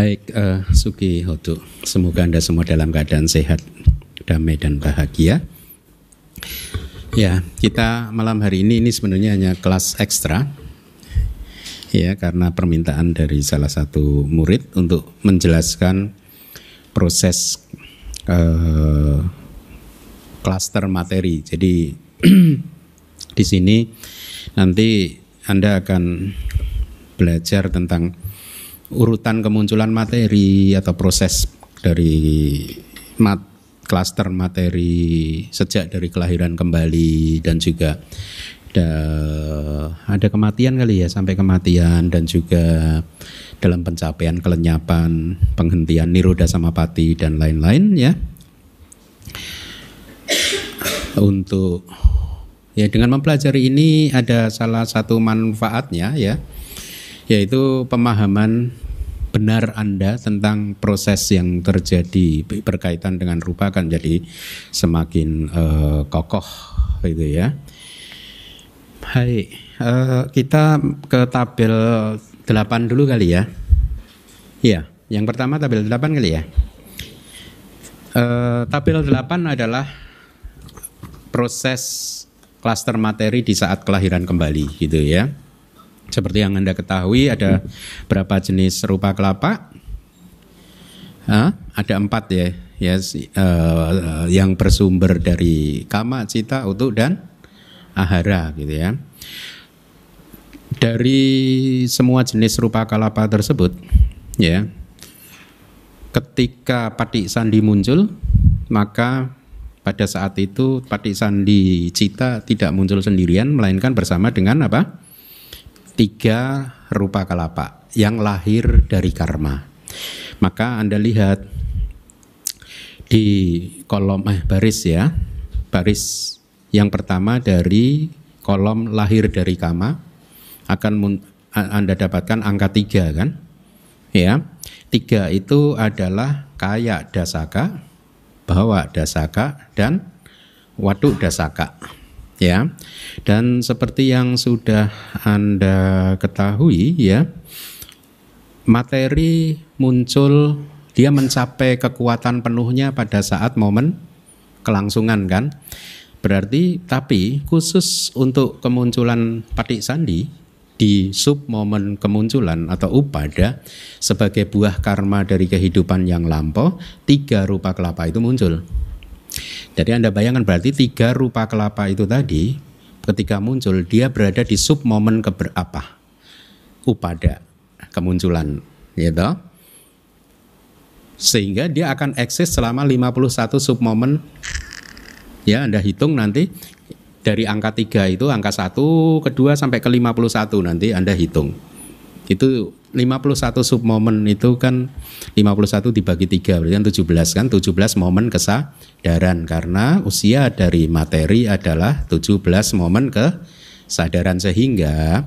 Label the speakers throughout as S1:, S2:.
S1: Baik, uh, Sugi Hotu. Semoga Anda semua dalam keadaan sehat, damai dan bahagia. Ya, kita malam hari ini ini sebenarnya hanya kelas ekstra. Ya, karena permintaan dari salah satu murid untuk menjelaskan proses uh, klaster materi. Jadi di sini nanti Anda akan belajar tentang urutan kemunculan materi atau proses dari mat klaster materi sejak dari kelahiran kembali dan juga ada, ada kematian kali ya sampai kematian dan juga dalam pencapaian kelenyapan, penghentian niroda samapati dan lain-lain ya. Untuk ya dengan mempelajari ini ada salah satu manfaatnya ya yaitu pemahaman benar Anda tentang proses yang terjadi berkaitan dengan rupa akan jadi semakin uh, kokoh gitu ya. Hai, uh, kita ke tabel 8 dulu kali ya. Iya, yang pertama tabel 8 kali ya. Uh, tabel 8 adalah proses klaster materi di saat kelahiran kembali gitu ya. Seperti yang Anda ketahui ada berapa jenis rupa kelapa? Hah? Ada empat ya, ya uh, yang bersumber dari kama, cita, utuh dan ahara gitu ya. Dari semua jenis rupa kelapa tersebut, ya, ketika pati sandi muncul, maka pada saat itu pati sandi cita tidak muncul sendirian, melainkan bersama dengan apa? Tiga rupa kelapa yang lahir dari karma. Maka Anda lihat di kolom eh baris ya, baris yang pertama dari kolom lahir dari kama akan Anda dapatkan angka tiga kan? Ya, tiga itu adalah kaya dasaka, bawa dasaka dan waduk dasaka ya. Dan seperti yang sudah Anda ketahui ya, materi muncul dia mencapai kekuatan penuhnya pada saat momen kelangsungan kan. Berarti tapi khusus untuk kemunculan patik sandi di sub momen kemunculan atau upada sebagai buah karma dari kehidupan yang lampau tiga rupa kelapa itu muncul jadi Anda bayangkan berarti tiga rupa kelapa itu tadi ketika muncul dia berada di sub momen keberapa? Upada kemunculan, gitu. Sehingga dia akan eksis selama 51 sub momen. Ya, Anda hitung nanti dari angka 3 itu angka 1, kedua sampai ke 51 nanti Anda hitung. Itu 51 sub momen itu kan 51 dibagi 3 berarti kan 17 kan 17 momen kesadaran karena usia dari materi adalah 17 momen kesadaran sehingga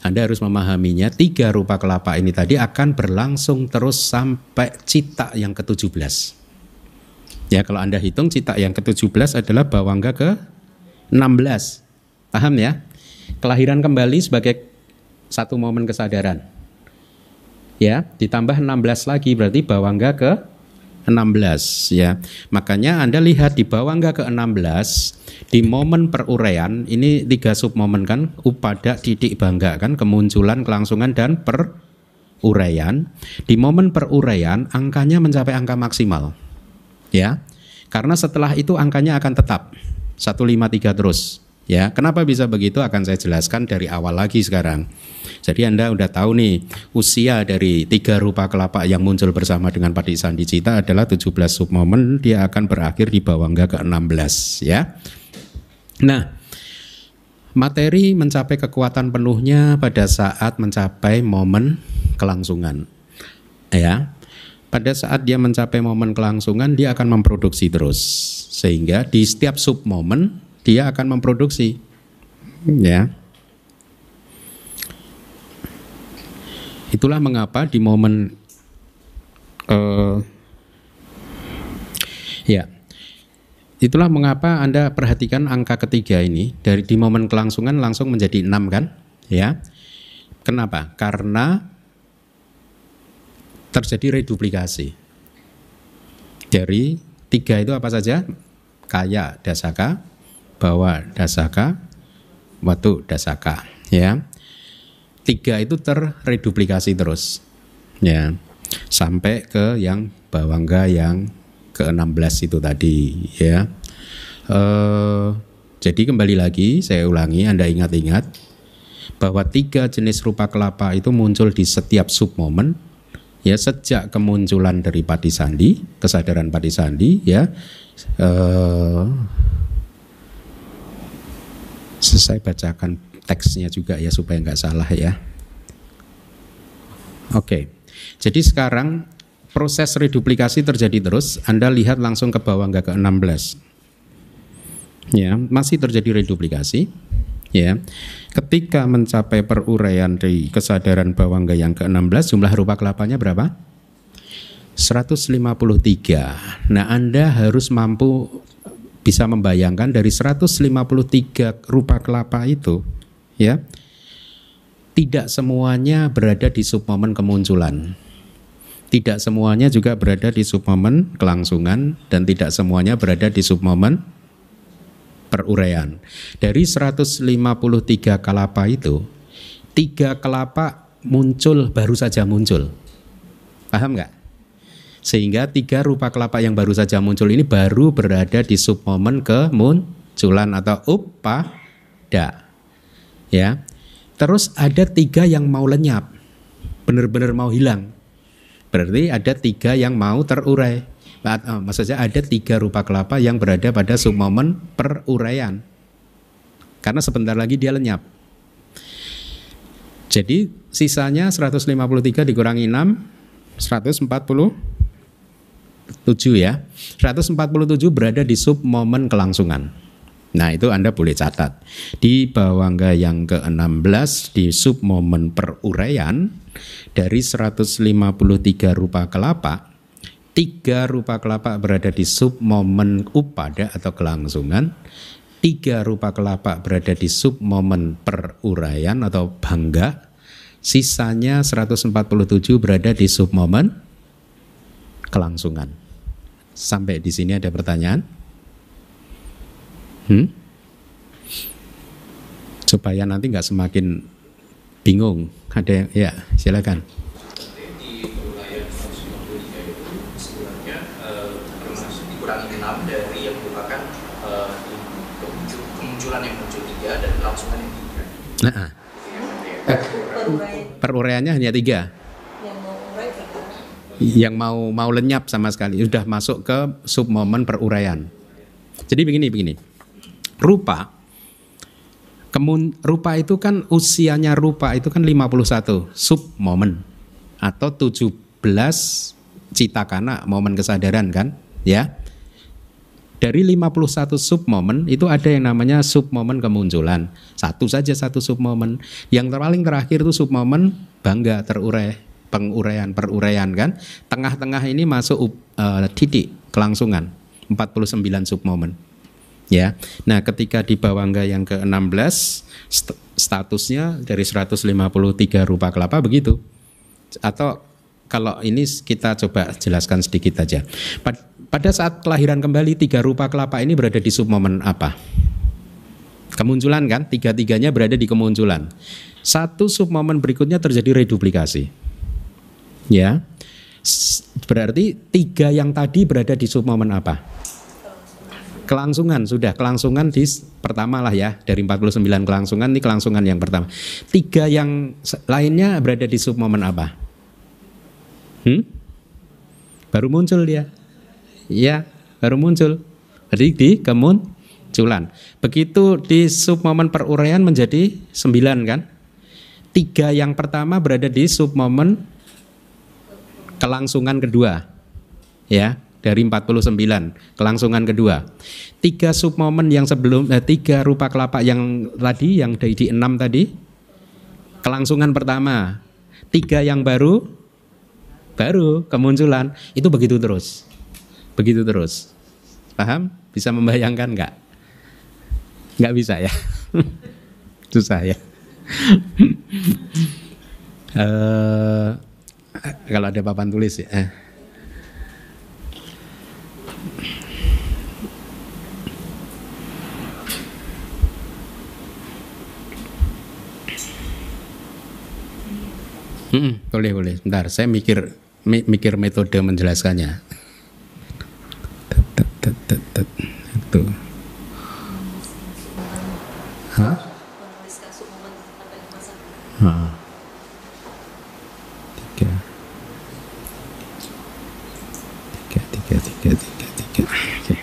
S1: anda harus memahaminya tiga rupa kelapa ini tadi akan berlangsung terus sampai cita yang ke-17. Ya kalau Anda hitung cita yang ke-17 adalah bawangga ke-16. Paham ya? Kelahiran kembali sebagai satu momen kesadaran ya ditambah 16 lagi berarti bawangga ke 16 ya. Makanya Anda lihat di bawangga ke 16 di momen peruraian ini tiga sub momen kan upada titik bangga kan kemunculan kelangsungan dan peruraian. Di momen peruraian angkanya mencapai angka maksimal. Ya. Karena setelah itu angkanya akan tetap 153 terus. Ya, kenapa bisa begitu akan saya jelaskan dari awal lagi sekarang. Jadi Anda udah tahu nih usia dari tiga rupa kelapa yang muncul bersama dengan Padi Sandi Cita adalah 17 submomen dia akan berakhir di Bawangga ke-16 ya. Nah, materi mencapai kekuatan penuhnya pada saat mencapai momen kelangsungan. Ya. Pada saat dia mencapai momen kelangsungan dia akan memproduksi terus sehingga di setiap submomen dia akan memproduksi ya itulah mengapa di momen uh, ya itulah mengapa anda perhatikan angka ketiga ini dari di momen kelangsungan langsung menjadi enam kan ya kenapa karena terjadi reduplikasi. Dari tiga itu apa saja? Kaya dasaka, bawa dasaka, watu dasaka. Ya, tiga itu terreduplikasi terus. Ya, sampai ke yang bawangga yang ke-16 itu tadi. Ya, eh, jadi kembali lagi saya ulangi, Anda ingat-ingat bahwa tiga jenis rupa kelapa itu muncul di setiap submomen ya sejak kemunculan dari pati sandi kesadaran pati sandi ya eh, saya bacakan teksnya juga ya supaya nggak salah ya. Oke jadi sekarang proses reduplikasi terjadi terus. Anda lihat langsung ke bawah nggak ke 16 ya masih terjadi reduplikasi ya. Ketika mencapai peruraian di kesadaran bawangga yang ke-16 jumlah rupa kelapanya berapa? 153 nah Anda harus mampu bisa membayangkan dari 153 rupa kelapa itu ya tidak semuanya berada di submomen kemunculan tidak semuanya juga berada di submomen kelangsungan dan tidak semuanya berada di submomen peruraian. Dari 153 kelapa itu, tiga kelapa muncul baru saja muncul. Paham nggak? Sehingga tiga rupa kelapa yang baru saja muncul ini baru berada di submomen kemunculan atau upada. Ya. Terus ada tiga yang mau lenyap, benar-benar mau hilang. Berarti ada tiga yang mau terurai. Uh, maksudnya ada tiga rupa kelapa yang berada pada submomen peruraian. Karena sebentar lagi dia lenyap. Jadi sisanya 153 dikurangi 6, 147 ya. 147 berada di submomen kelangsungan. Nah itu Anda boleh catat. Di bawangga yang ke-16 di submomen peruraian dari 153 rupa kelapa tiga rupa kelapa berada di sub momen upada atau kelangsungan, tiga rupa kelapa berada di sub momen peruraian atau bangga, sisanya 147 berada di sub momen kelangsungan. Sampai di sini ada pertanyaan? Hmm? Supaya nanti nggak semakin bingung. Ada yang, ya silakan. Nah, eh, peruraiannya hanya tiga. Yang mau mau lenyap sama sekali sudah masuk ke sub momen peruraian. Jadi begini begini. Rupa kemun rupa itu kan usianya rupa itu kan 51 sub momen atau 17 citakana momen kesadaran kan ya dari 51 sub momen itu ada yang namanya sub momen kemunculan. Satu saja satu sub momen. Yang paling terakhir itu sub momen bangga terurai, penguraian, peruraian kan. Tengah-tengah ini masuk uh, titik kelangsungan 49 sub momen. Ya. Nah, ketika di Bawangga yang ke-16 st statusnya dari 153 rupa kelapa begitu. Atau kalau ini kita coba jelaskan sedikit aja. Pada saat kelahiran kembali tiga rupa kelapa ini berada di submomen apa? Kemunculan kan? Tiga-tiganya berada di kemunculan. Satu submomen berikutnya terjadi reduplikasi. Ya. Berarti tiga yang tadi berada di submomen apa? Kelangsungan sudah kelangsungan di pertama lah ya dari 49 kelangsungan ini kelangsungan yang pertama. Tiga yang lainnya berada di submomen apa? Hmm? Baru muncul dia. Ya, baru muncul. Jadi di kemunculan. Begitu di submomen peruraian menjadi sembilan kan? Tiga yang pertama berada di submomen kelangsungan kedua. Ya, dari 49 kelangsungan kedua. Tiga submomen yang sebelum eh, tiga rupa kelapa yang tadi yang dari di enam tadi kelangsungan pertama. Tiga yang baru baru kemunculan itu begitu terus. Begitu terus. Paham? Bisa membayangkan nggak? Nggak bisa ya? Susah ya. uh, Kalau ada papan tulis ya. Hmm, boleh boleh. Bentar, saya mikir mikir metode menjelaskannya. Itu. Hah? Hah. Tiga. Tiga, tiga, tiga, tiga, tiga. Oke.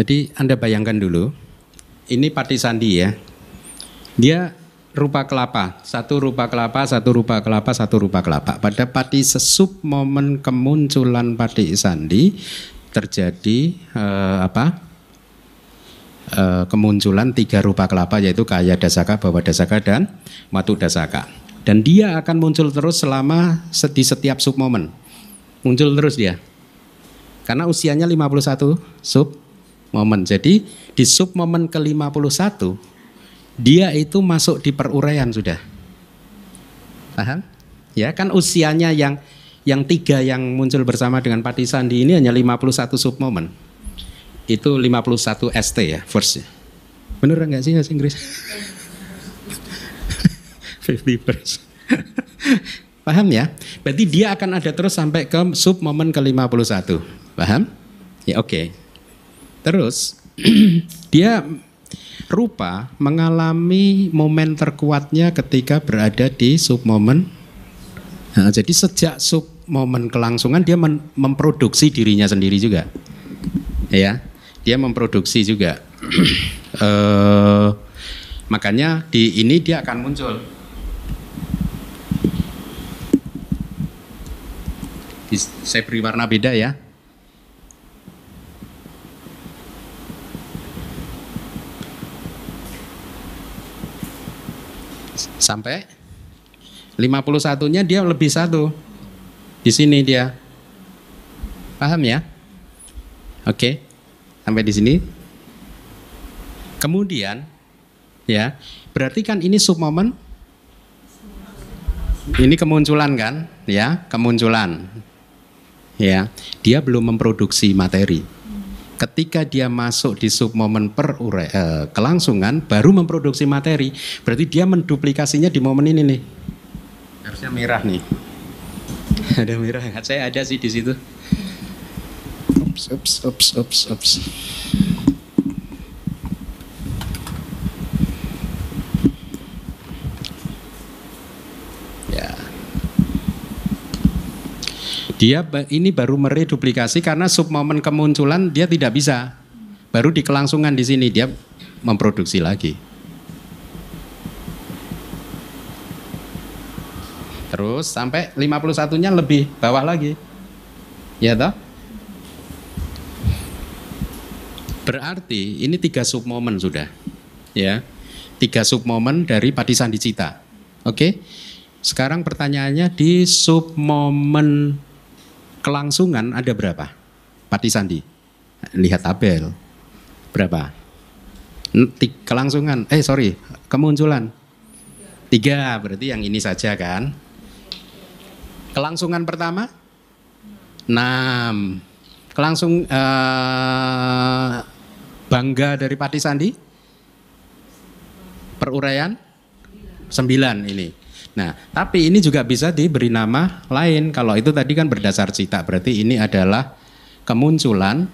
S1: Jadi Anda bayangkan dulu, ini pati sandi ya. Dia rupa kelapa, satu rupa kelapa, satu rupa kelapa, satu rupa kelapa. Pada pati sesup momen kemunculan pati sandi terjadi eh, apa? Eh, kemunculan tiga rupa kelapa yaitu kaya dasaka, bawah dasaka dan matu dasaka. Dan dia akan muncul terus selama di setiap sub momen. Muncul terus dia. Karena usianya 51 sub momen. Jadi di sub momen ke-51 dia itu masuk di peruraian sudah. Paham? Ya kan usianya yang yang tiga yang muncul bersama dengan Pati Sandi ini hanya 51 sub momen. Itu 51 ST ya, first. Bener nggak sih bahasa Inggris? 50 Paham ya? Berarti dia akan ada terus sampai ke sub momen ke-51. Paham? Ya oke. Okay. Terus dia rupa mengalami momen terkuatnya ketika berada di sub momen. Nah, jadi sejak sub momen kelangsungan dia memproduksi dirinya sendiri juga, ya. Dia memproduksi juga. uh, makanya di ini dia akan muncul. Saya beri warna beda ya. Sampai 51-nya dia lebih satu. Di sini dia. Paham ya? Oke. Sampai di sini. Kemudian ya, berarti kan ini sub momen ini kemunculan kan? Ya, kemunculan. Ya, dia belum memproduksi materi ketika dia masuk di sub momen per ure, eh, kelangsungan baru memproduksi materi. Berarti dia menduplikasinya di momen ini nih. Harusnya merah nih. ada merah? Saya ada sih di situ. Ups, ups, ups, ups, ups. Dia ini baru mereduplikasi karena submomen kemunculan dia tidak bisa. Baru di kelangsungan di sini dia memproduksi lagi. Terus sampai 51-nya lebih bawah lagi. Ya toh? Berarti ini tiga submomen sudah. Ya. Tiga submomen dari Patisan Dicita. Oke. Sekarang pertanyaannya di submomen kelangsungan ada berapa? Pati Sandi. Lihat tabel. Berapa? Kelangsungan, eh sorry, kemunculan. Tiga, berarti yang ini saja kan. Kelangsungan pertama? Enam. Kelangsung uh, bangga dari Pati Sandi? Peruraian? Sembilan ini. Nah, tapi ini juga bisa diberi nama lain. Kalau itu tadi kan berdasar cita, berarti ini adalah kemunculan,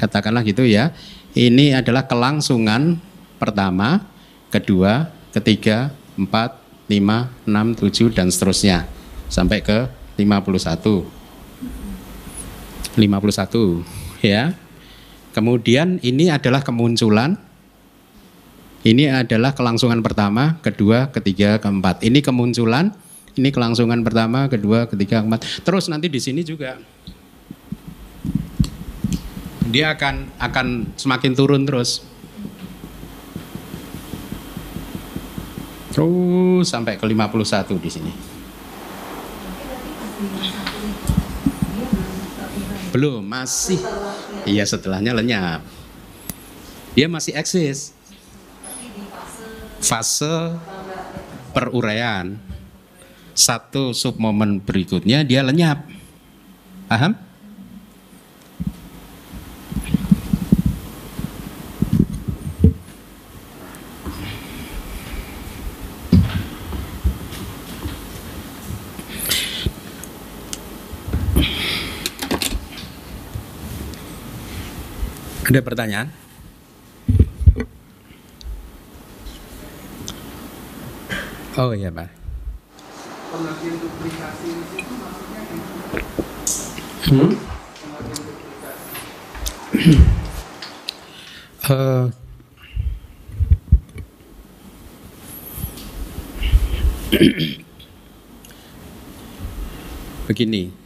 S1: katakanlah gitu ya. Ini adalah kelangsungan pertama, kedua, ketiga, empat, lima, enam, tujuh, dan seterusnya. Sampai ke 51. 51 ya. Kemudian ini adalah kemunculan ini adalah kelangsungan pertama, kedua, ketiga, keempat. Ini kemunculan, ini kelangsungan pertama, kedua, ketiga, keempat. Terus nanti di sini juga dia akan akan semakin turun terus. Terus sampai ke 51 di sini. Belum, masih. Iya, setelahnya lenyap. Dia masih eksis. Fase peruraian. Satu submomen berikutnya dia lenyap. Paham? Ada pertanyaan? Oh iya Pak. Hmm? uh, begini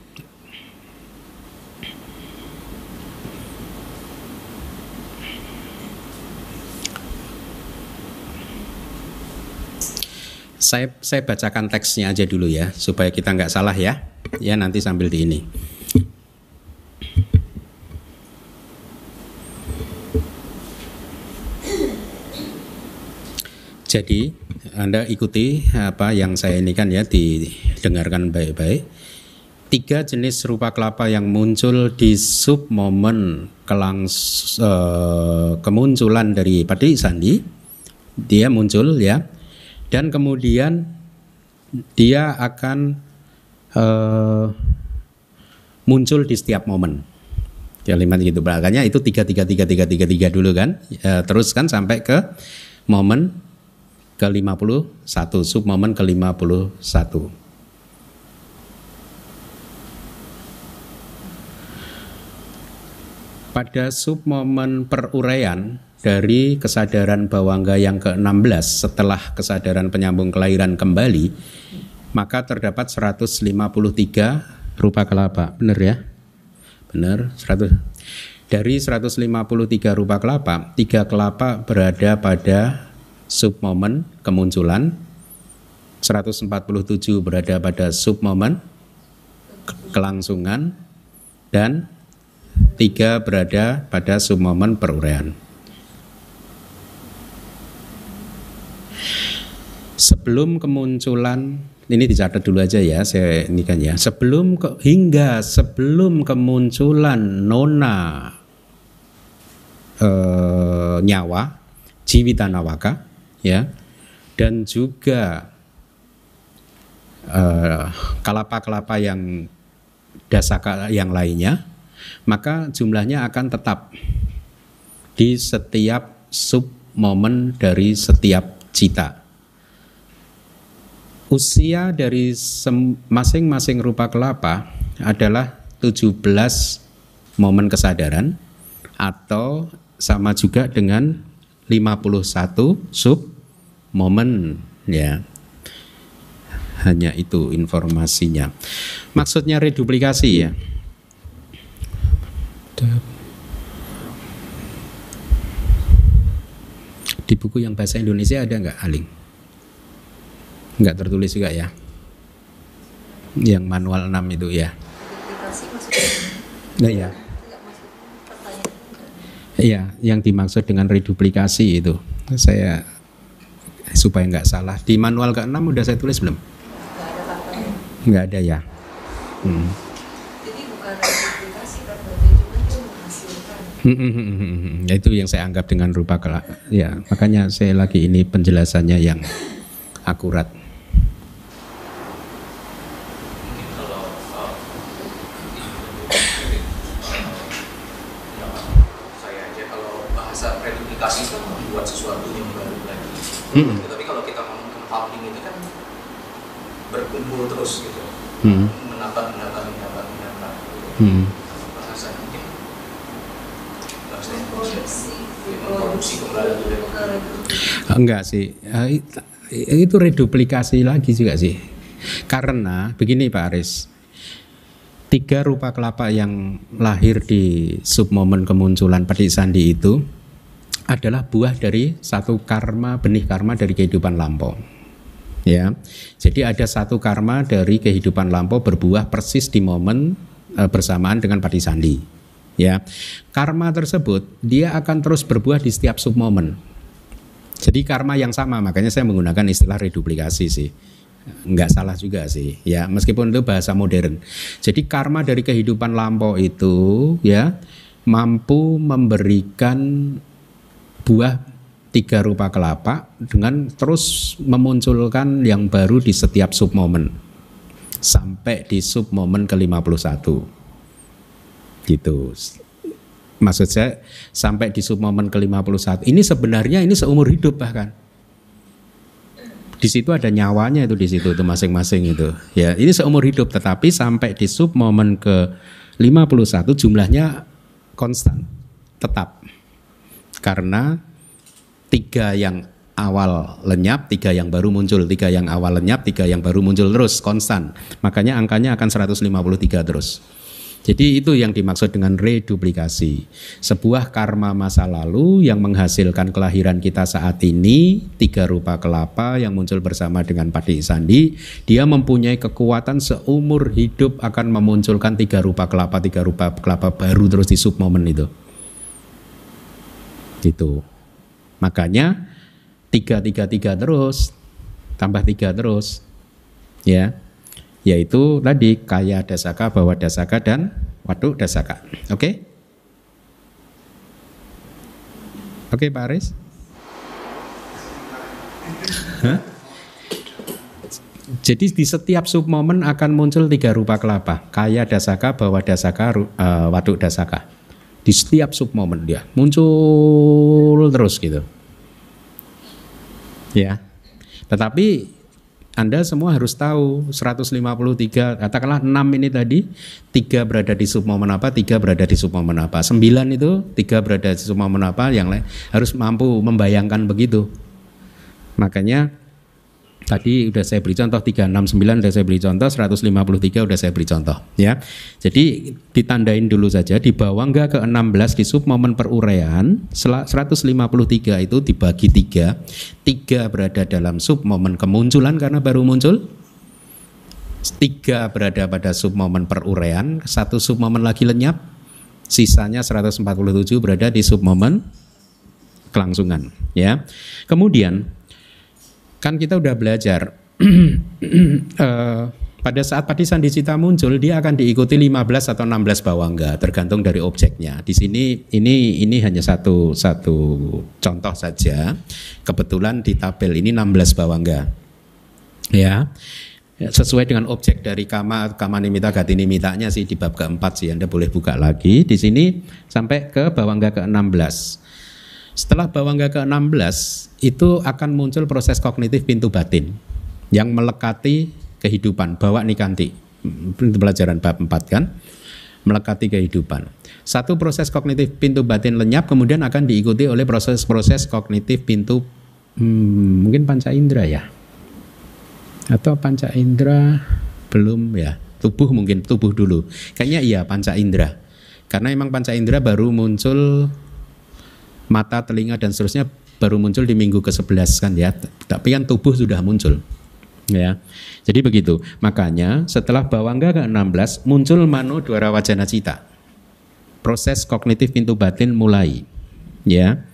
S1: saya saya bacakan teksnya aja dulu ya supaya kita nggak salah ya. Ya nanti sambil di ini. Jadi anda ikuti apa yang saya ini kan ya didengarkan baik-baik. Tiga jenis rupa kelapa yang muncul di sub momen kelangs uh, kemunculan dari padi sandi. Dia muncul ya dan kemudian dia akan uh, muncul di setiap momen. Kalimat gitu makanya itu tiga tiga tiga tiga tiga tiga dulu kan. Uh, terus kan sampai ke momen ke 51 sub momen ke 51 pada sub momen peruraian dari kesadaran bawangga yang ke-16 setelah kesadaran penyambung kelahiran kembali maka terdapat 153 rupa kelapa. Benar ya? Benar 100 dari 153 rupa kelapa tiga kelapa berada pada sub momen kemunculan 147 berada pada sub momen kelangsungan dan tiga berada pada sub momen peruraian sebelum kemunculan ini dicatat dulu aja ya saya ini kan ya. Sebelum ke, hingga sebelum kemunculan nona e, nyawa jiwitanawaka ya dan juga eh, kelapa-kelapa yang dasaka yang lainnya maka jumlahnya akan tetap di setiap sub momen dari setiap cita usia dari masing-masing rupa kelapa adalah 17 momen kesadaran atau sama juga dengan 51 sub momen ya. Hanya itu informasinya. Maksudnya reduplikasi ya. Di buku yang bahasa Indonesia ada nggak Aling? Enggak tertulis juga ya. Yang manual 6 itu ya. Nah, ya. Iya, yang dimaksud dengan reduplikasi itu. Saya supaya nggak salah. Di manual ke-6 udah saya tulis belum? Nggak ada ya. Hmm. Jadi bukan reduplikasi Hmm, hmm, hmm, itu yang saya anggap dengan rupa kelak. Ya, makanya saya lagi ini penjelasannya yang akurat.
S2: Hmm. Tapi kalau kita ngomong compounding itu kan berkumpul terus gitu. Hmm. Menambah, menambah, menambah, menambah. Hmm. Bahasa mungkin
S1: Enggak sih, eh, itu reduplikasi lagi juga sih. Karena begini Pak Aris, tiga rupa kelapa yang lahir di submomen kemunculan padi sandi itu adalah buah dari satu karma benih karma dari kehidupan lampau Ya. Jadi ada satu karma dari kehidupan lampau berbuah persis di momen e, bersamaan dengan pati sandi. Ya. Karma tersebut dia akan terus berbuah di setiap sub momen. Jadi karma yang sama, makanya saya menggunakan istilah reduplikasi sih. Enggak salah juga sih, ya meskipun itu bahasa modern. Jadi karma dari kehidupan lampau itu ya mampu memberikan buah tiga rupa kelapa dengan terus memunculkan yang baru di setiap sub momen sampai di sub momen ke-51 gitu. Maksud saya sampai di sub momen ke-51 ini sebenarnya ini seumur hidup bahkan. Di situ ada nyawanya itu di situ itu masing-masing itu. Ya ini seumur hidup tetapi sampai di sub momen ke 51 jumlahnya konstan tetap karena tiga yang awal lenyap, tiga yang baru muncul, tiga yang awal lenyap, tiga yang baru muncul terus konstan. Makanya angkanya akan 153 terus. Jadi itu yang dimaksud dengan reduplikasi. Sebuah karma masa lalu yang menghasilkan kelahiran kita saat ini, tiga rupa kelapa yang muncul bersama dengan padi sandi, dia mempunyai kekuatan seumur hidup akan memunculkan tiga rupa kelapa, tiga rupa kelapa baru terus di sub momen itu. Gitu. Makanya tiga tiga tiga terus tambah tiga terus ya. Yaitu tadi kaya dasaka bawa dasaka dan waduk dasaka. Oke? Okay? oke okay, Pak Aris? Jadi di setiap sub momen akan muncul tiga rupa kelapa, kaya dasaka, bawa dasaka, uh, waduk dasaka di setiap sub momen dia muncul terus gitu. Ya. Tetapi anda semua harus tahu 153 katakanlah 6 ini tadi tiga berada di sub momen apa tiga berada di sub momen apa sembilan itu tiga berada di sub momen apa yang lain harus mampu membayangkan begitu makanya Tadi udah saya beri contoh 369 udah saya beri contoh, 153 udah saya beri contoh ya. Jadi ditandain dulu saja di bawah enggak ke 16 di sub momen peruraian 153 itu dibagi tiga, tiga berada dalam sub momen kemunculan karena baru muncul, tiga berada pada sub momen peruraian, satu sub momen lagi lenyap, sisanya 147 berada di sub momen kelangsungan ya. Kemudian kan kita udah belajar uh, pada saat padi sandicita muncul dia akan diikuti 15 atau 16 bawangga tergantung dari objeknya. Di sini ini ini hanya satu satu contoh saja. Kebetulan di tabel ini 16 bawangga. Ya. Sesuai dengan objek dari kama kama nimita gati nimitanya sih di bab keempat sih Anda boleh buka lagi di sini sampai ke bawangga ke-16. Setelah bawangga ke-16 itu akan muncul proses kognitif pintu batin yang melekati kehidupan, bawa nikanti. Pelajaran bab 4 kan? Melekati kehidupan. Satu proses kognitif pintu batin lenyap kemudian akan diikuti oleh proses-proses kognitif pintu hmm, mungkin panca indera ya. Atau panca indera belum ya. Tubuh mungkin tubuh dulu. Kayaknya iya panca indera. Karena emang panca indera baru muncul mata, telinga dan seterusnya baru muncul di minggu ke-11 kan ya. Tapi kan tubuh sudah muncul. Ya. Jadi begitu. Makanya setelah bawangga ke-16 muncul mano dwara wajana cita. Proses kognitif pintu batin mulai. Ya.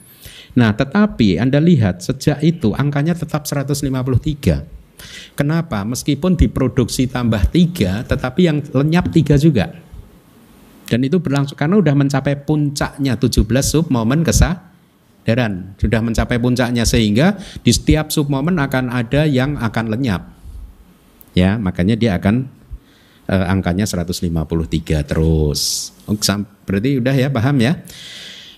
S1: Nah, tetapi Anda lihat sejak itu angkanya tetap 153. Kenapa? Meskipun diproduksi tambah tiga, tetapi yang lenyap tiga juga. Dan itu berlangsung karena sudah mencapai puncaknya 17 sub momen kesadaran. Sudah mencapai puncaknya sehingga di setiap sub momen akan ada yang akan lenyap. Ya, makanya dia akan eh, angkanya 153 terus. Oh, berarti udah ya paham ya?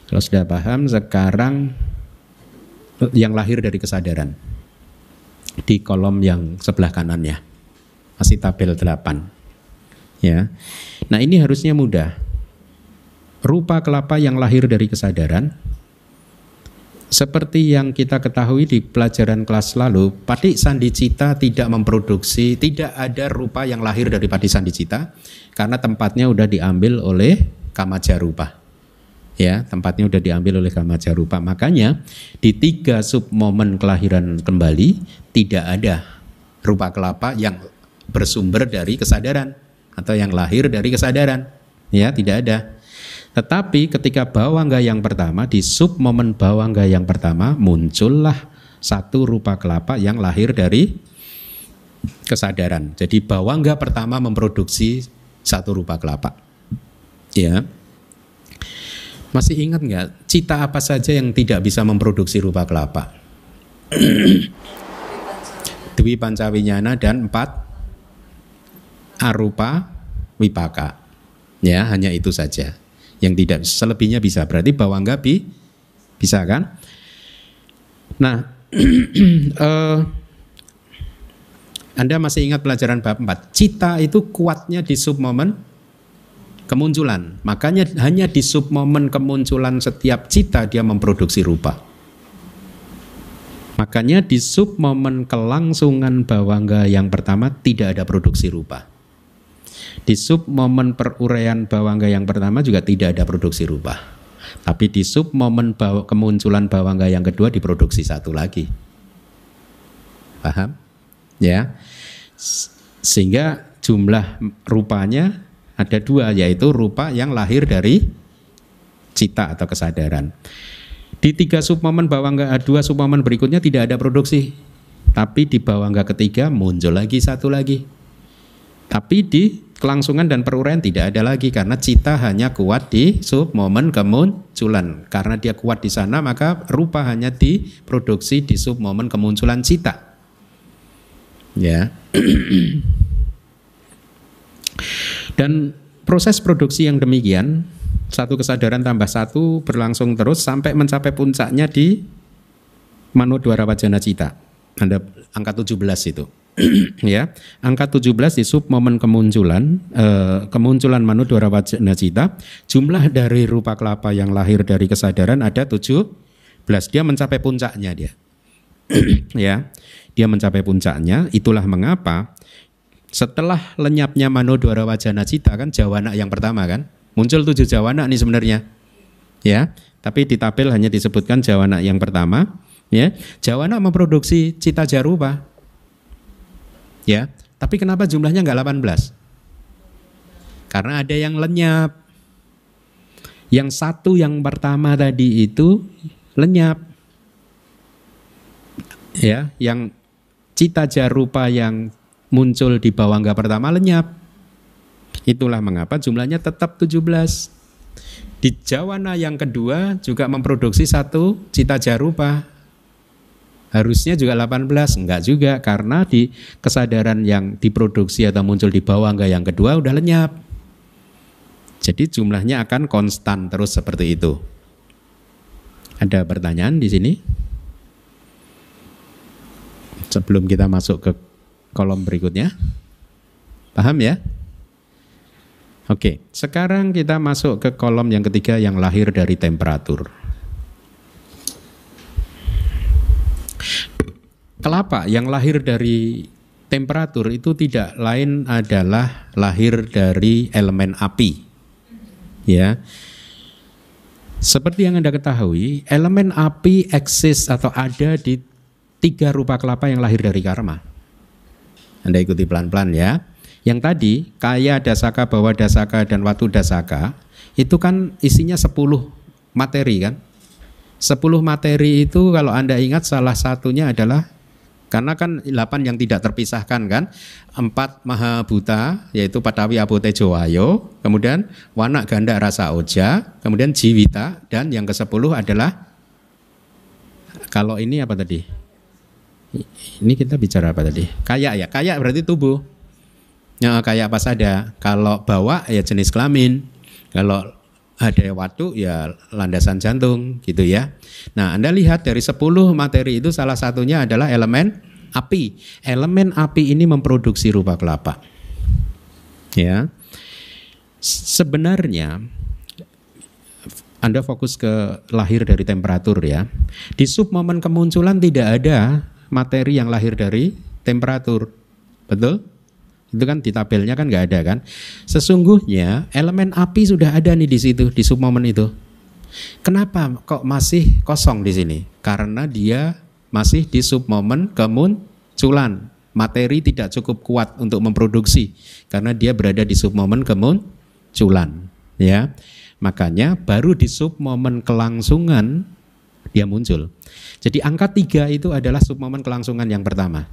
S1: Kalau sudah paham sekarang yang lahir dari kesadaran di kolom yang sebelah kanannya. Masih tabel 8. Ya. Nah, ini harusnya mudah. Rupa kelapa yang lahir dari kesadaran seperti yang kita ketahui di pelajaran kelas lalu, pati sandicita tidak memproduksi, tidak ada rupa yang lahir dari pati sandicita karena tempatnya sudah diambil oleh kamajarupa. Ya, tempatnya sudah diambil oleh kamajarupa. Makanya di tiga sub momen kelahiran kembali tidak ada rupa kelapa yang bersumber dari kesadaran atau yang lahir dari kesadaran. Ya, tidak ada. Tetapi ketika bawangga yang pertama di sub momen bawangga yang pertama muncullah satu rupa kelapa yang lahir dari kesadaran. Jadi bawangga pertama memproduksi satu rupa kelapa. Ya. Masih ingat nggak cita apa saja yang tidak bisa memproduksi rupa kelapa? Dwi Pancawinyana dan empat arupa wipaka. Ya, hanya itu saja. Yang tidak selebihnya bisa. Berarti bawangga bi bisa kan? Nah, uh, Anda masih ingat pelajaran bab 4. Cita itu kuatnya di sub momen kemunculan. Makanya hanya di sub momen kemunculan setiap cita dia memproduksi rupa. Makanya di sub momen kelangsungan bawangga yang pertama tidak ada produksi rupa. Di sub momen peruraian bawangga yang pertama juga tidak ada produksi rupa. Tapi di sub momen bawa, kemunculan bawangga yang kedua diproduksi satu lagi. Paham? Ya. Sehingga jumlah rupanya ada dua yaitu rupa yang lahir dari cita atau kesadaran. Di tiga submomen bawangga dua submomen berikutnya tidak ada produksi, tapi di bawangga ketiga muncul lagi satu lagi. Tapi di kelangsungan dan peruraian tidak ada lagi karena cita hanya kuat di submomen kemunculan. Karena dia kuat di sana maka rupa hanya diproduksi di submomen kemunculan cita. Ya. Dan proses produksi yang demikian, satu kesadaran tambah satu berlangsung terus sampai mencapai puncaknya di Manodwara Wajana Cita. Ada angka 17 itu. ya, angka 17 di sub momen kemunculan eh, kemunculan Manodwara Wajana Cita, jumlah dari rupa kelapa yang lahir dari kesadaran ada 17. Dia mencapai puncaknya dia. ya. Dia mencapai puncaknya, itulah mengapa setelah lenyapnya Manodwara Wajana Cita kan Jawana yang pertama kan muncul tujuh Jawana nih sebenarnya ya tapi di tabel hanya disebutkan Jawana yang pertama ya Jawana memproduksi cita jarupa ya tapi kenapa jumlahnya nggak 18 karena ada yang lenyap yang satu yang pertama tadi itu lenyap ya yang cita jarupa yang muncul di bawangga pertama lenyap. Itulah mengapa jumlahnya tetap 17. Di Jawana yang kedua juga memproduksi satu cita jarupa. Harusnya juga 18, enggak juga karena di kesadaran yang diproduksi atau muncul di bawangga yang kedua udah lenyap. Jadi jumlahnya akan konstan terus seperti itu. Ada pertanyaan di sini? Sebelum kita masuk ke kolom berikutnya. Paham ya? Oke, sekarang kita masuk ke kolom yang ketiga yang lahir dari temperatur. Kelapa yang lahir dari temperatur itu tidak lain adalah lahir dari elemen api. Ya. Seperti yang Anda ketahui, elemen api eksis atau ada di tiga rupa kelapa yang lahir dari karma. Anda ikuti pelan-pelan ya. Yang tadi kaya dasaka, bawa dasaka dan watu dasaka itu kan isinya 10 materi kan. 10 materi itu kalau Anda ingat salah satunya adalah karena kan 8 yang tidak terpisahkan kan. Empat maha buta yaitu Patawi Abote Jowayo, kemudian Wanak Ganda Rasa Oja, kemudian Jiwita dan yang ke-10 adalah kalau ini apa tadi? Ini kita bicara apa tadi? Kayak ya, kayak berarti tubuh. Ya, kayak apa saja. Kalau bawa ya jenis kelamin. Kalau ada waktu ya landasan jantung gitu ya. Nah, Anda lihat dari 10 materi itu salah satunya adalah elemen api. Elemen api ini memproduksi rupa kelapa. Ya. Sebenarnya anda fokus ke lahir dari temperatur ya. Di sub momen kemunculan tidak ada materi yang lahir dari temperatur. Betul? Itu kan di tabelnya kan nggak ada kan? Sesungguhnya elemen api sudah ada nih di situ di submomen itu. Kenapa kok masih kosong di sini? Karena dia masih di submomen kemunculan. materi tidak cukup kuat untuk memproduksi karena dia berada di submomen kemunculan ya makanya baru di submomen kelangsungan dia muncul jadi angka tiga itu adalah submomen kelangsungan yang pertama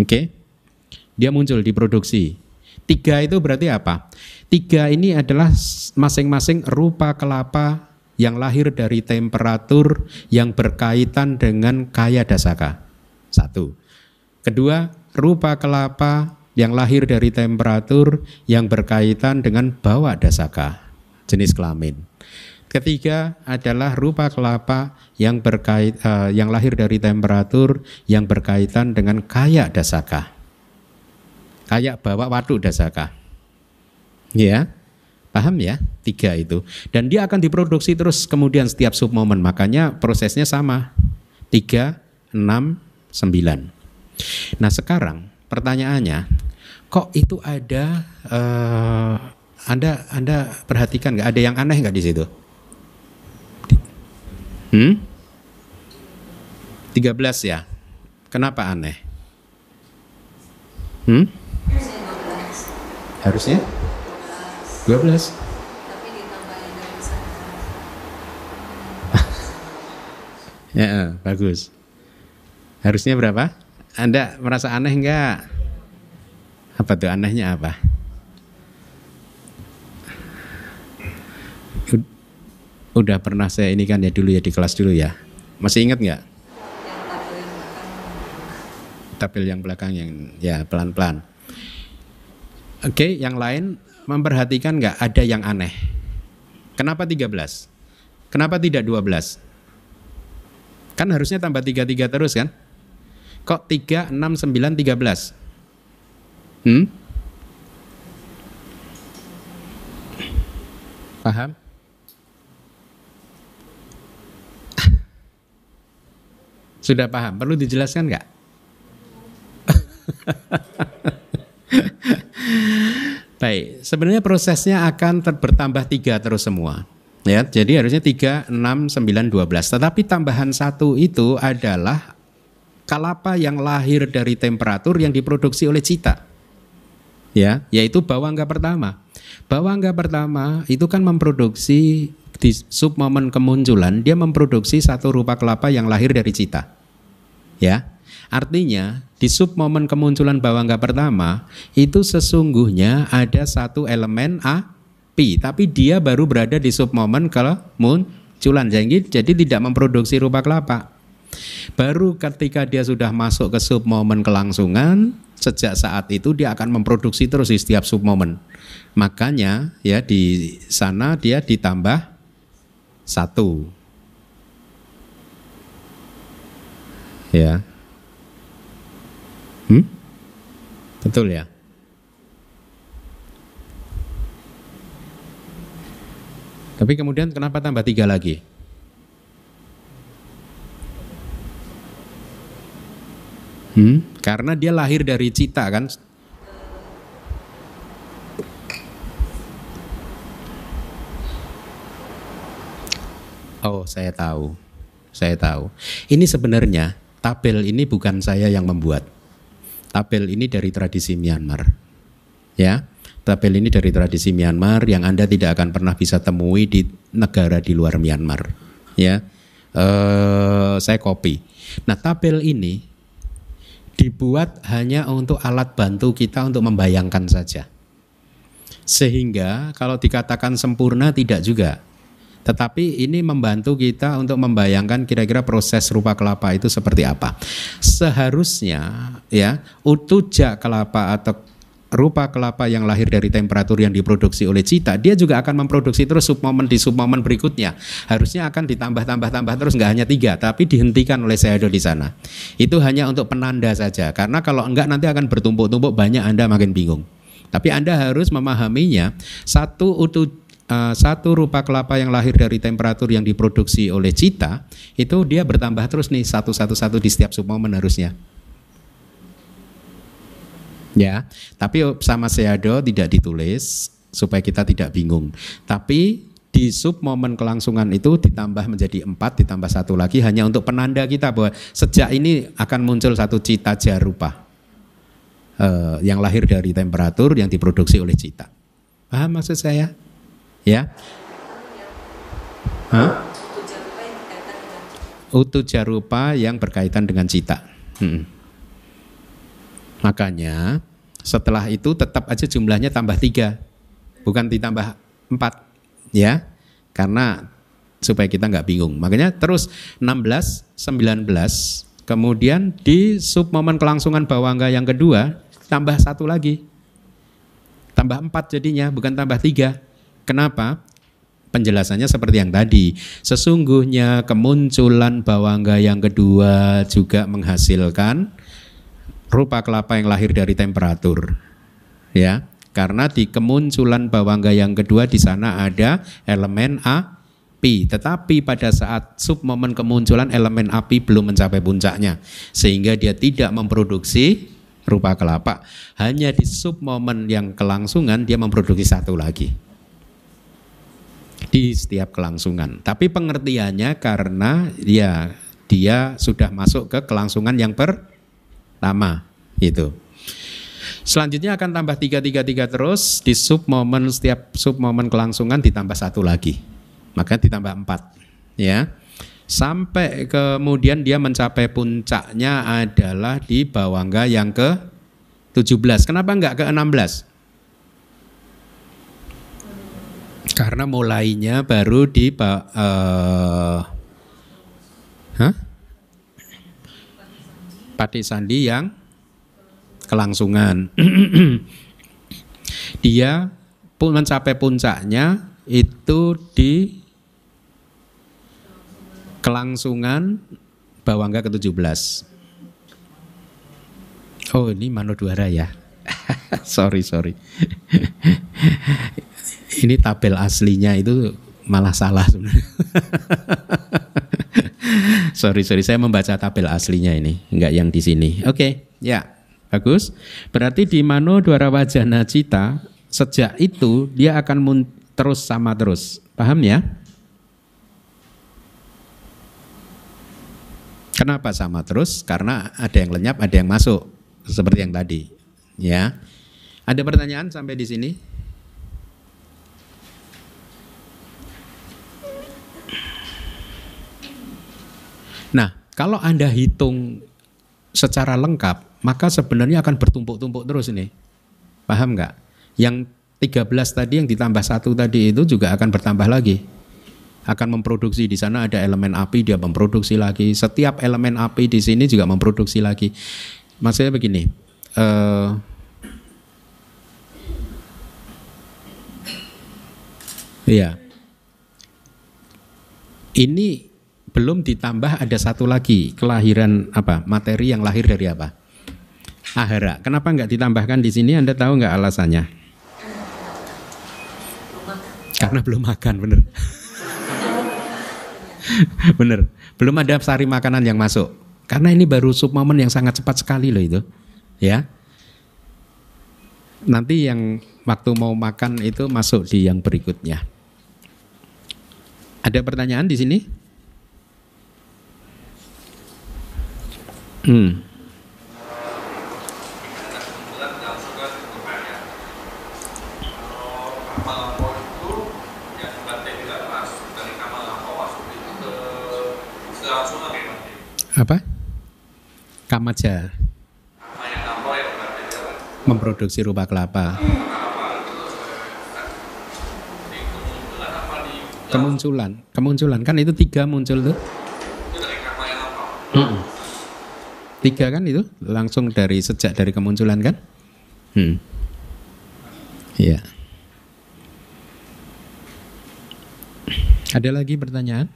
S1: oke okay? Dia muncul di produksi tiga itu berarti apa tiga ini adalah masing-masing rupa kelapa yang lahir dari temperatur yang berkaitan dengan kaya dasaka. Satu. Kedua, rupa kelapa yang lahir dari temperatur yang berkaitan dengan bawa dasaka, jenis kelamin. Ketiga adalah rupa kelapa yang berkait uh, yang lahir dari temperatur yang berkaitan dengan kaya dasaka. Kayak bawa waduk dasaka. Ya. Paham ya? Tiga itu. Dan dia akan diproduksi terus kemudian setiap submomen. Makanya prosesnya sama. Tiga, enam, sembilan. Nah sekarang pertanyaannya, kok itu ada? Uh, anda Anda perhatikan nggak ada yang aneh nggak di situ? Hmm? 13 ya. Kenapa aneh? Hmm? Harusnya 12 Tapi ditambahin dari sana Ya, bagus Harusnya berapa? Anda merasa aneh enggak? Apa tuh anehnya apa? Udah pernah saya ini kan ya dulu ya di kelas dulu ya Masih ingat nggak? Tabel yang belakang yang ya pelan-pelan Oke, yang lain memperhatikan nggak ada yang aneh? Kenapa 13? Kenapa tidak 12? Kan harusnya tambah 33 terus kan? Kok 3, 6, 9, 13? Hmm? Paham? Sudah paham? Perlu dijelaskan nggak? Baik, sebenarnya prosesnya akan bertambah tiga terus semua. Ya, jadi harusnya 3, 6, 9, 12. Tetapi tambahan satu itu adalah kalapa yang lahir dari temperatur yang diproduksi oleh cita. Ya, yaitu bawangga pertama. Bawangga pertama itu kan memproduksi di submomen kemunculan dia memproduksi satu rupa kelapa yang lahir dari cita. Ya. Artinya di sub momen kemunculan bawangga pertama itu sesungguhnya ada satu elemen api, tapi dia baru berada di sub momen kemunculan jadi, jadi tidak memproduksi rupa kelapa. Baru ketika dia sudah masuk ke sub momen kelangsungan, sejak saat itu dia akan memproduksi terus di setiap sub momen. Makanya ya di sana dia ditambah satu. Ya, Hmm? Betul ya? Tapi kemudian kenapa tambah tiga lagi? Hmm? Karena dia lahir dari cita kan? Oh, saya tahu. Saya tahu. Ini sebenarnya tabel ini bukan saya yang membuat tabel ini dari tradisi Myanmar. Ya, tabel ini dari tradisi Myanmar yang Anda tidak akan pernah bisa temui di negara di luar Myanmar. Ya, eh, saya copy. Nah, tabel ini dibuat hanya untuk alat bantu kita untuk membayangkan saja. Sehingga kalau dikatakan sempurna tidak juga. Tetapi ini membantu kita untuk membayangkan kira-kira proses rupa kelapa itu seperti apa. Seharusnya ya utuja kelapa atau rupa kelapa yang lahir dari temperatur yang diproduksi oleh cita, dia juga akan memproduksi terus submomen di submomen berikutnya. Harusnya akan ditambah-tambah-tambah terus nggak hanya tiga, tapi dihentikan oleh Sayado di sana. Itu hanya untuk penanda saja, karena kalau enggak nanti akan bertumpuk-tumpuk banyak Anda makin bingung. Tapi Anda harus memahaminya satu utu uh, satu rupa kelapa yang lahir dari temperatur yang diproduksi oleh cita itu dia bertambah terus nih satu satu satu di setiap submomen harusnya. Ya, tapi sama seado tidak ditulis supaya kita tidak bingung. Tapi di submomen kelangsungan itu ditambah menjadi empat ditambah satu lagi hanya untuk penanda kita bahwa sejak ini akan muncul satu cita jarupa eh, yang lahir dari temperatur yang diproduksi oleh cita. Paham maksud saya? Ya. Hah? Utu jarupa yang berkaitan dengan cita. Hmm. Makanya setelah itu tetap aja jumlahnya tambah tiga, bukan ditambah empat, ya, karena supaya kita nggak bingung. Makanya terus 16, 19, kemudian di sub momen kelangsungan bawangga yang kedua tambah satu lagi, tambah empat jadinya, bukan tambah tiga. Kenapa? penjelasannya seperti yang tadi. Sesungguhnya kemunculan bawangga yang kedua juga menghasilkan rupa kelapa yang lahir dari temperatur. Ya, karena di kemunculan bawangga yang kedua di sana ada elemen api, tetapi pada saat sub momen kemunculan elemen api belum mencapai puncaknya sehingga dia tidak memproduksi rupa kelapa. Hanya di sub momen yang kelangsungan dia memproduksi satu lagi di setiap kelangsungan. Tapi pengertiannya karena ya dia sudah masuk ke kelangsungan yang pertama itu. Selanjutnya akan tambah tiga tiga tiga terus di sub momen setiap sub momen kelangsungan ditambah satu lagi, maka ditambah empat, ya. Sampai kemudian dia mencapai puncaknya adalah di bawangga yang ke 17. Kenapa enggak ke 16? Karena mulainya baru di uh, huh? Pati Sandi yang kelangsungan. Dia pun mencapai puncaknya itu di kelangsungan Bawangga ke-17. Oh ini Manodwara ya. sorry sorry ini tabel aslinya itu malah salah sebenarnya. sorry sorry saya membaca tabel aslinya ini, enggak yang di sini. Oke, okay, ya bagus. Berarti di Mano Dwara Wajana Cita sejak itu dia akan terus sama terus, paham ya? Kenapa sama terus? Karena ada yang lenyap, ada yang masuk, seperti yang tadi. Ya, ada pertanyaan sampai di sini? Nah, kalau Anda hitung secara lengkap, maka sebenarnya akan bertumpuk-tumpuk terus ini. Paham nggak? Yang 13 tadi yang ditambah satu tadi itu juga akan bertambah lagi. Akan memproduksi di sana ada elemen api dia memproduksi lagi. Setiap elemen api di sini juga memproduksi lagi. Maksudnya begini. Uh, Iya. Ini belum ditambah ada satu lagi kelahiran apa? Materi yang lahir dari apa? Ahara. Kenapa nggak ditambahkan di sini? Anda tahu nggak alasannya? Karena belum makan bener. Bener. Belum ada sari makanan yang masuk. Karena ini baru sub momen yang sangat cepat sekali loh itu. Ya. Nanti yang waktu mau makan itu masuk di yang berikutnya. Ada pertanyaan di sini Hmm. Apa? Kamaja. Memproduksi rupa kelapa. Kemunculan, kemunculan kan itu tiga muncul tuh. Hmm. Tiga kan itu langsung dari sejak dari kemunculan kan? Hmm. Ya. Ada lagi pertanyaan?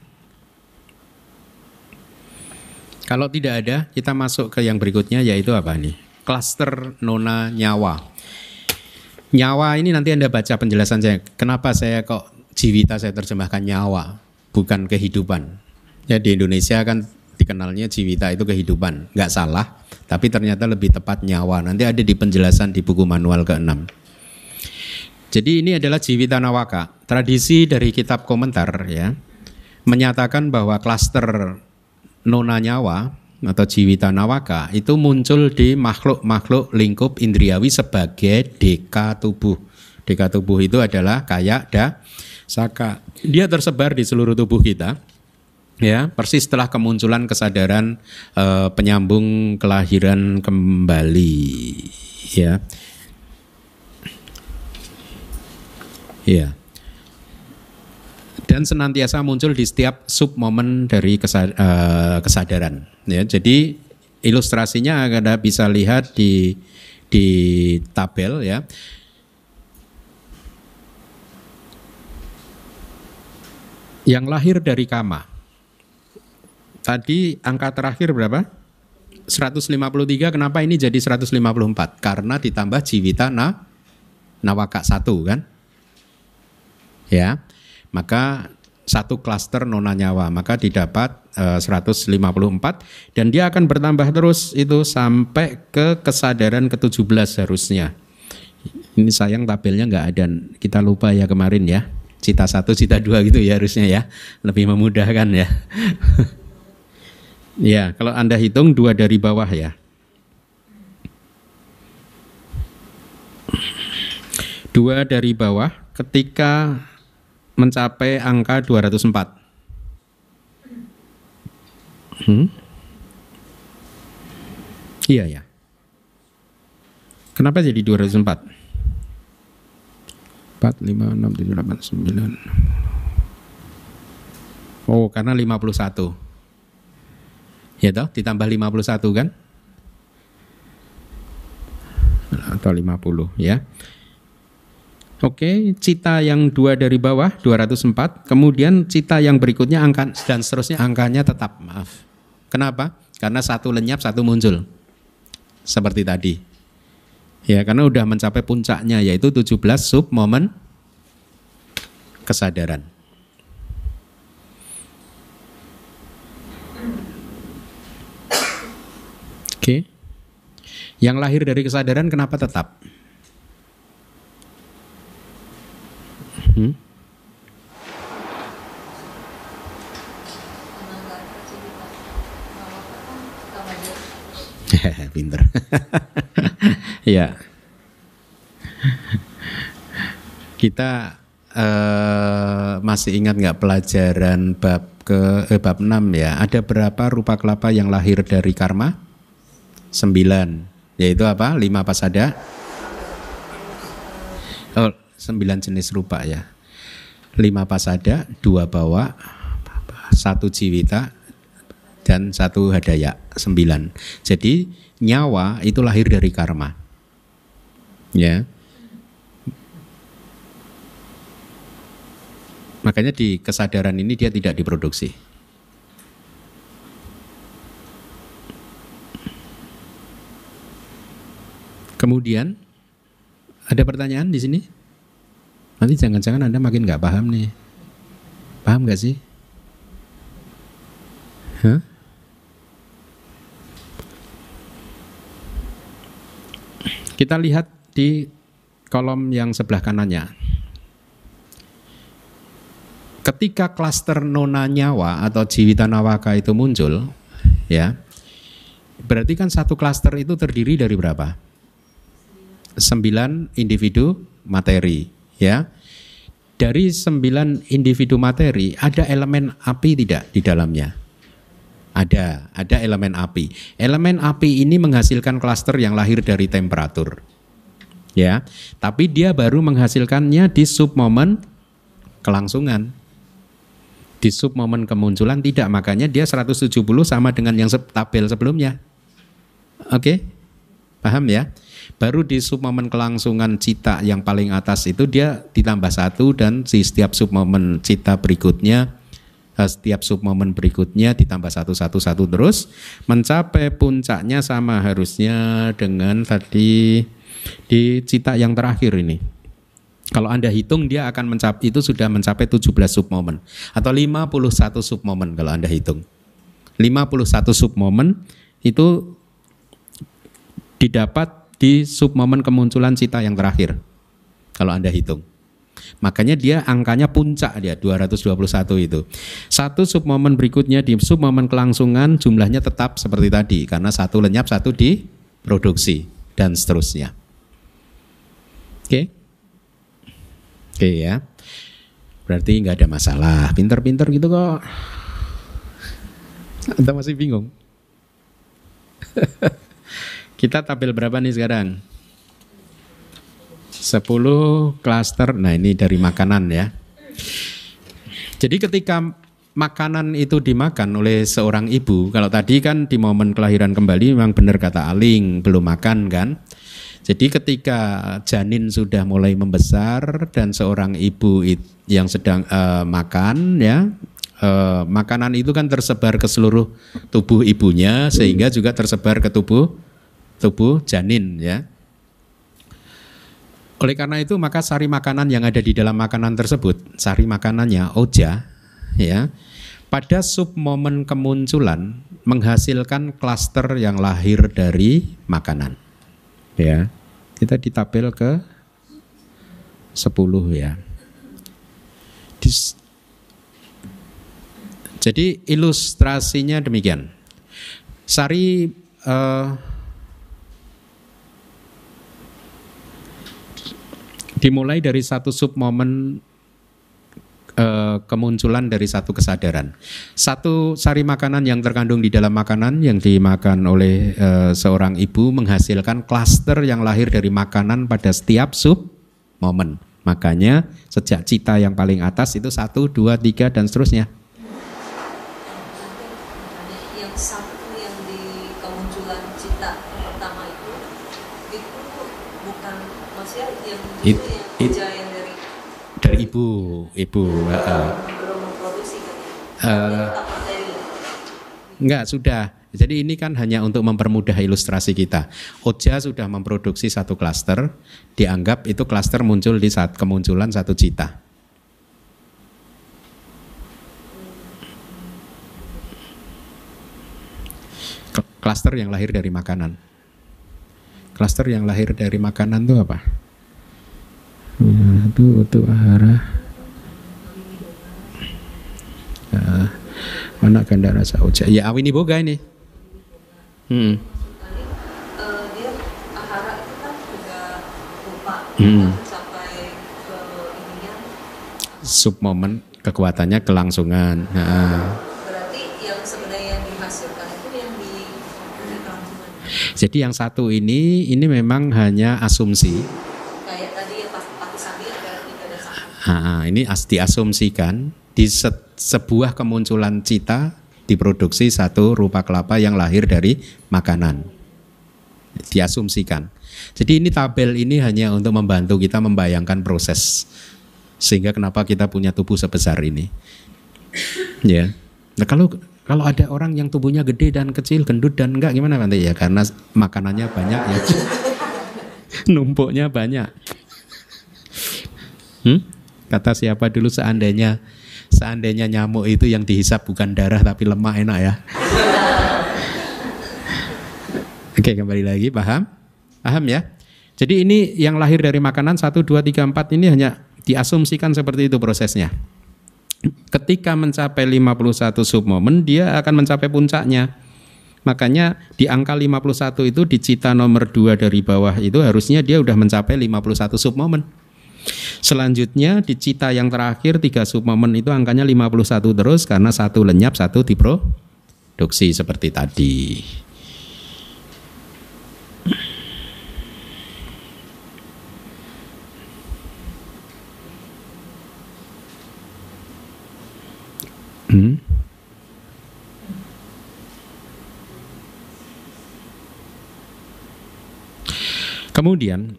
S1: Kalau tidak ada, kita masuk ke yang berikutnya yaitu apa nih? Cluster nona nyawa. Nyawa ini nanti Anda baca penjelasan saya. Kenapa saya kok jiwita saya terjemahkan nyawa, bukan kehidupan. Ya di Indonesia kan dikenalnya jiwita itu kehidupan, nggak salah, tapi ternyata lebih tepat nyawa. Nanti ada di penjelasan di buku manual ke-6. Jadi ini adalah jiwita nawaka. Tradisi dari kitab komentar ya menyatakan bahwa klaster nona nyawa atau jiwita nawaka itu muncul di makhluk-makhluk lingkup indriawi sebagai deka tubuh. Deka tubuh itu adalah kayak da saka. Dia tersebar di seluruh tubuh kita. Ya, persis setelah kemunculan kesadaran eh, penyambung kelahiran kembali. Ya. Ya dan senantiasa muncul di setiap sub momen dari eh, kesadaran. Ya, jadi ilustrasinya Anda bisa lihat di di tabel ya. Yang lahir dari kama. Tadi angka terakhir berapa? 153 kenapa ini jadi 154? Karena ditambah jiwita na nawaka satu kan? Ya maka satu klaster nona nyawa maka didapat uh, eh, 154 dan dia akan bertambah terus itu sampai ke kesadaran ke-17 harusnya. Ini sayang tabelnya nggak ada, kita lupa ya kemarin ya. Cita satu, cita dua gitu ya harusnya ya, lebih memudahkan ya. ya, kalau anda hitung dua dari bawah ya. Dua dari bawah ketika mencapai angka 204. Hmm? Iya ya. Kenapa jadi 204? 4, 5, 6, 7, 8, 9. Oh, karena 51. Ya toh, ditambah 51 kan? Atau 50 ya. Oke, cita yang dua dari bawah 204, kemudian cita yang berikutnya angka dan seterusnya angkanya tetap maaf. Kenapa? Karena satu lenyap, satu muncul. Seperti tadi. Ya, karena udah mencapai puncaknya yaitu 17 sub momen kesadaran. Oke. Yang lahir dari kesadaran kenapa tetap? Hmm? Pinter. ya. Kita uh, masih ingat nggak pelajaran bab ke eh, bab 6 ya? Ada berapa rupa kelapa yang lahir dari karma? Sembilan. Yaitu apa? Lima pasada. Oh, sembilan jenis rupa ya. Lima pasada, dua bawa, satu jiwita, dan satu hadaya, sembilan. Jadi nyawa itu lahir dari karma. Ya. Makanya di kesadaran ini dia tidak diproduksi. Kemudian ada pertanyaan di sini? Nanti jangan-jangan Anda makin nggak paham nih. Paham nggak sih? Hah? Kita lihat di kolom yang sebelah kanannya. Ketika klaster nona nyawa atau jiwita nawaka itu muncul, ya, berarti kan satu klaster itu terdiri dari berapa? Sembilan individu materi ya dari sembilan individu materi ada elemen api tidak di dalamnya? Ada, ada elemen api. Elemen api ini menghasilkan klaster yang lahir dari temperatur. Ya, tapi dia baru menghasilkannya di sub momen kelangsungan. Di sub momen kemunculan tidak, makanya dia 170 sama dengan yang tabel sebelumnya. Oke? Paham ya? Baru di submomen kelangsungan cita yang paling atas itu dia ditambah satu dan di setiap submomen cita berikutnya eh, setiap submomen berikutnya ditambah satu satu satu terus mencapai puncaknya sama harusnya dengan tadi di cita yang terakhir ini. Kalau Anda hitung dia akan mencapai itu sudah mencapai 17 submomen atau 51 submomen kalau Anda hitung. 51 submomen itu didapat di submomen kemunculan cita yang terakhir. Kalau Anda hitung. Makanya dia angkanya puncak dia 221 itu. Satu submomen berikutnya di submomen kelangsungan jumlahnya tetap seperti tadi karena satu lenyap satu diproduksi dan seterusnya. Oke. Oke ya. Berarti nggak ada masalah. Pinter-pinter gitu kok. Anda masih bingung? Kita tabel berapa nih sekarang? 10 klaster. Nah, ini dari makanan ya. Jadi ketika makanan itu dimakan oleh seorang ibu, kalau tadi kan di momen kelahiran kembali memang benar kata Aling, belum makan kan? Jadi ketika janin sudah mulai membesar dan seorang ibu yang sedang uh, makan ya uh, makanan itu kan tersebar ke seluruh tubuh ibunya sehingga juga tersebar ke tubuh tubuh janin ya. Oleh karena itu maka sari makanan yang ada di dalam makanan tersebut, sari makanannya oja ya. Pada sub momen kemunculan menghasilkan klaster yang lahir dari makanan. Ya. Kita di tabel ke 10 ya. Dis, jadi ilustrasinya demikian. Sari uh, dimulai dari satu sub momen uh, kemunculan dari satu kesadaran. Satu sari makanan yang terkandung di dalam makanan yang dimakan oleh uh, seorang ibu menghasilkan klaster yang lahir dari makanan pada setiap sub momen. Makanya sejak cita yang paling atas itu satu, dua, tiga dan seterusnya.
S3: Yang satu yang di kemunculan cita pertama itu itu bukan yang
S1: It,
S3: it, dari
S1: dari ibu, ibu. Uh,
S3: belum memproduksi kan?
S1: Uh, enggak sudah. Jadi ini kan hanya untuk mempermudah ilustrasi kita. Oja sudah memproduksi satu klaster, dianggap itu klaster muncul di saat kemunculan satu cita. Klaster yang lahir dari makanan. Klaster yang lahir dari makanan itu apa? Ya, itu itu arah. Uh, mana ganda rasa oja? Ya awini boga ini. Hmm.
S3: Itu kan
S1: Hmm. Sub momen kekuatannya kelangsungan. Nah,
S3: berarti yang sebenarnya yang dihasilkan itu yang di di kelangsungan
S1: jadi yang satu ini ini memang hanya asumsi.
S3: kayak tadi yang pas pati sapi ada tiga
S1: Nah, ini as diasumsikan di se- sebuah kemunculan cita diproduksi satu rupa kelapa yang lahir dari makanan. Diasumsikan. Jadi ini tabel ini hanya untuk membantu kita membayangkan proses. Sehingga kenapa kita punya tubuh sebesar ini. Ya. Nah, kalau kalau ada orang yang tubuhnya gede dan kecil, gendut dan enggak gimana nanti ya? Karena makanannya banyak ya. Numpuknya banyak. Hmm? Kata siapa dulu seandainya seandainya nyamuk itu yang dihisap bukan darah tapi lemak enak ya. Oke kembali lagi paham? Paham ya? Jadi ini yang lahir dari makanan 1, 2, 3, 4 ini hanya diasumsikan seperti itu prosesnya. Ketika mencapai 51 submomen dia akan mencapai puncaknya. Makanya di angka 51 itu di cita nomor 2 dari bawah itu harusnya dia udah mencapai 51 submomen. Selanjutnya di cita yang terakhir tiga submomen itu angkanya 51 terus karena satu lenyap satu diproduksi seperti tadi. Hmm? Kemudian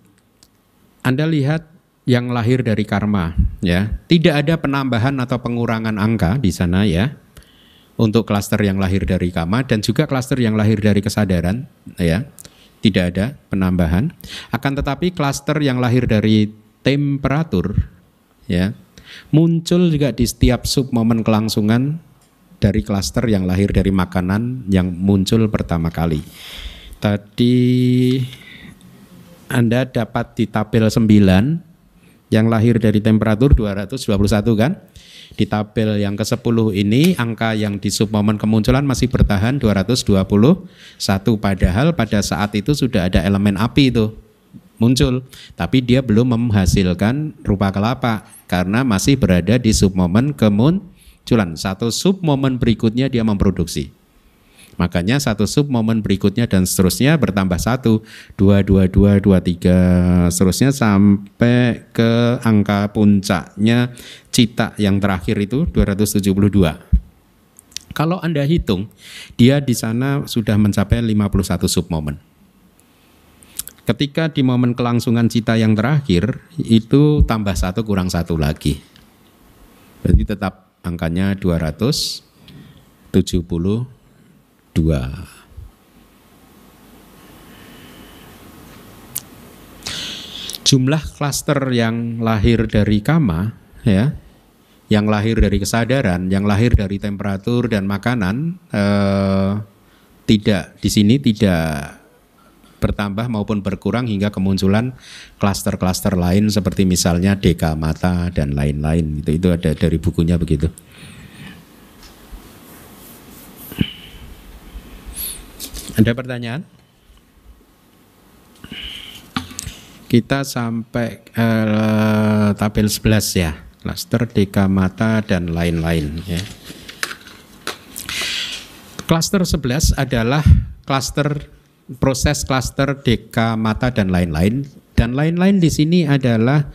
S1: Anda lihat yang lahir dari karma ya. Tidak ada penambahan atau pengurangan angka di sana ya. Untuk klaster yang lahir dari karma dan juga klaster yang lahir dari kesadaran ya. Tidak ada penambahan. Akan tetapi klaster yang lahir dari temperatur ya muncul juga di setiap sub momen kelangsungan dari klaster yang lahir dari makanan yang muncul pertama kali. Tadi Anda dapat di tabel 9 yang lahir dari temperatur 221 kan? Di tabel yang ke-10 ini angka yang di submomen kemunculan masih bertahan 221 padahal pada saat itu sudah ada elemen api itu muncul tapi dia belum menghasilkan rupa kelapa karena masih berada di submomen kemunculan. Satu submomen berikutnya dia memproduksi. Makanya satu sub momen berikutnya dan seterusnya bertambah satu, dua, dua, dua, dua, tiga, seterusnya sampai ke angka puncaknya cita yang terakhir itu 272. Kalau Anda hitung, dia di sana sudah mencapai 51 sub momen. Ketika di momen kelangsungan cita yang terakhir, itu tambah satu kurang satu lagi. Berarti tetap angkanya 270 dua. Jumlah klaster yang lahir dari kama, ya, yang lahir dari kesadaran, yang lahir dari temperatur dan makanan, eh, tidak di sini tidak bertambah maupun berkurang hingga kemunculan klaster-klaster lain seperti misalnya deka mata dan lain-lain itu itu ada dari bukunya begitu. Ada pertanyaan? Kita sampai uh, tabel 11 ya, klaster deka mata dan lain-lain ya. Klaster 11 adalah klaster proses klaster deka mata dan lain-lain dan lain-lain di sini adalah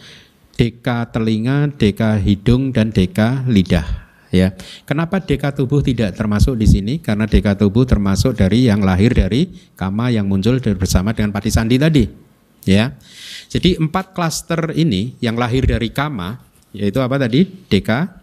S1: deka telinga, deka hidung dan deka lidah ya. Kenapa deka tubuh tidak termasuk di sini? Karena deka tubuh termasuk dari yang lahir dari kama yang muncul bersama dengan pati sandi tadi, ya. Jadi empat klaster ini yang lahir dari kama yaitu apa tadi? Deka,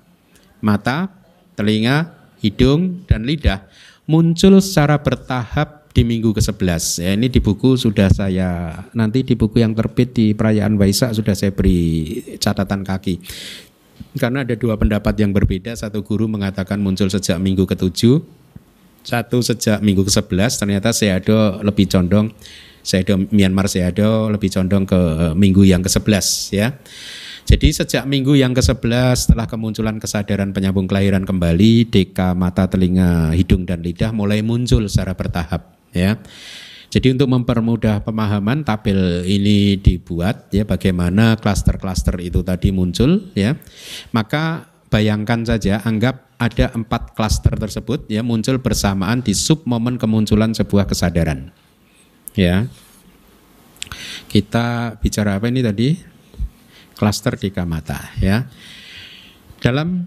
S1: mata, telinga, hidung dan lidah muncul secara bertahap di minggu ke-11. Ya, ini di buku sudah saya nanti di buku yang terbit di perayaan Waisak sudah saya beri catatan kaki karena ada dua pendapat yang berbeda. Satu guru mengatakan muncul sejak minggu ke-7, satu sejak minggu ke-11. Ternyata Seado lebih condong, Seado Myanmar Seado lebih condong ke minggu yang ke-11 ya. Jadi sejak minggu yang ke-11 setelah kemunculan kesadaran penyambung kelahiran kembali, deka mata, telinga, hidung dan lidah mulai muncul secara bertahap ya. Jadi untuk mempermudah pemahaman tabel ini dibuat ya bagaimana klaster-klaster itu tadi muncul ya. Maka bayangkan saja anggap ada empat klaster tersebut ya muncul bersamaan di sub momen kemunculan sebuah kesadaran. Ya. Kita bicara apa ini tadi? Klaster di kamata ya. Dalam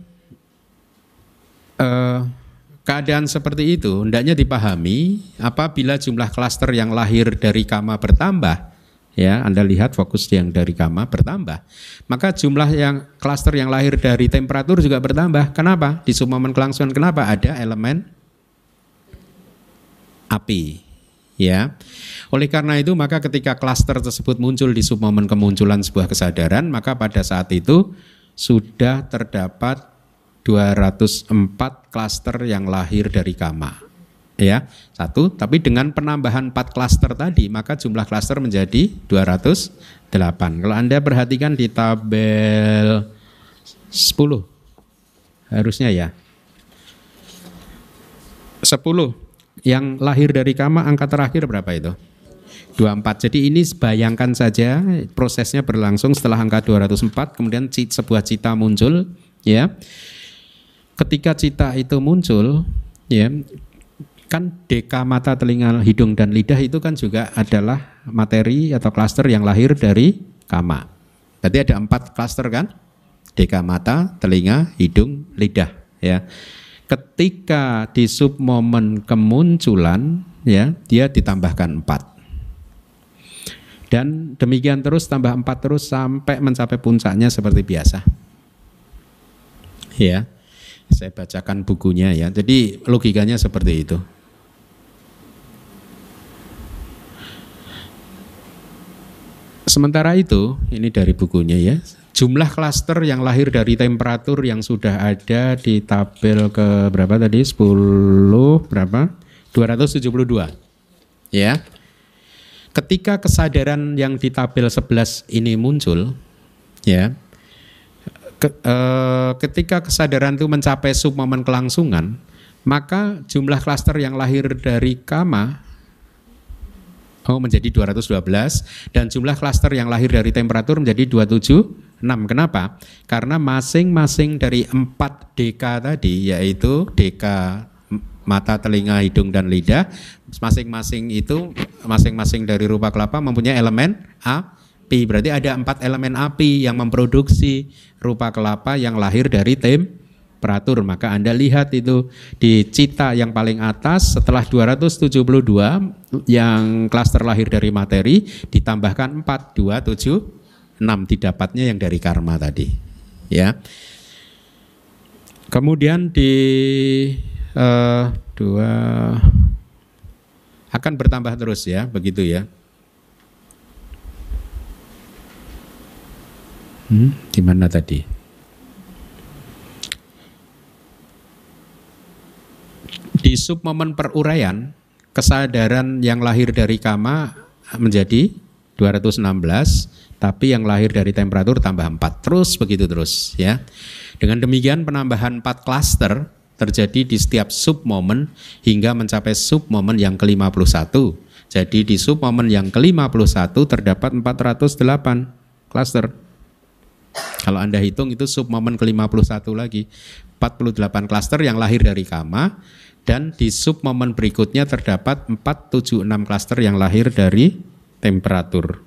S1: uh, Keadaan seperti itu hendaknya dipahami apabila jumlah klaster yang lahir dari kama bertambah, ya Anda lihat fokus yang dari kama bertambah, maka jumlah yang klaster yang lahir dari temperatur juga bertambah. Kenapa? Di submomen kelangsungan kenapa ada elemen api, ya. Oleh karena itu maka ketika klaster tersebut muncul di submomen kemunculan sebuah kesadaran, maka pada saat itu sudah terdapat 204 klaster yang lahir dari kama. Ya, satu, tapi dengan penambahan 4 klaster tadi, maka jumlah klaster menjadi 208. Kalau Anda perhatikan di tabel 10, harusnya ya. 10, yang lahir dari kama angka terakhir berapa itu? 24. Jadi ini bayangkan saja prosesnya berlangsung setelah angka 204 kemudian sebuah cita muncul ya ketika cita itu muncul, ya kan deka mata, telinga, hidung dan lidah itu kan juga adalah materi atau klaster yang lahir dari kama. Berarti ada empat klaster kan? Deka mata, telinga, hidung, lidah. Ya, ketika di sub momen kemunculan, ya dia ditambahkan empat. Dan demikian terus tambah empat terus sampai mencapai puncaknya seperti biasa. Ya. Saya bacakan bukunya ya. Jadi logikanya seperti itu. Sementara itu, ini dari bukunya ya. Jumlah klaster yang lahir dari temperatur yang sudah ada di tabel ke berapa tadi? 10 berapa? 272. Ya. Ketika kesadaran yang di tabel 11 ini muncul, ya ke, eh, ketika kesadaran itu mencapai submomen kelangsungan, maka jumlah klaster yang lahir dari kama oh menjadi 212 dan jumlah klaster yang lahir dari temperatur menjadi 276. Kenapa? Karena masing-masing dari 4 DK tadi yaitu DK mata, telinga, hidung dan lidah masing-masing itu masing-masing dari rupa kelapa mempunyai elemen api. Berarti ada empat elemen api yang memproduksi rupa kelapa yang lahir dari tem peratur. Maka Anda lihat itu di cita yang paling atas setelah 272 yang klaster lahir dari materi ditambahkan 4 2 7 6 didapatnya yang dari karma tadi. Ya. Kemudian di uh, dua akan bertambah terus ya begitu ya hmm, di mana tadi Di sub momen peruraian, kesadaran yang lahir dari kama menjadi 216, tapi yang lahir dari temperatur tambah 4. Terus begitu terus ya. Dengan demikian penambahan 4 klaster terjadi di setiap sub momen hingga mencapai sub momen yang ke-51. Jadi di sub momen yang ke-51 terdapat 408 klaster. Kalau Anda hitung itu sub momen ke-51 lagi. 48 klaster yang lahir dari kama dan di sub momen berikutnya terdapat 476 klaster yang lahir dari temperatur.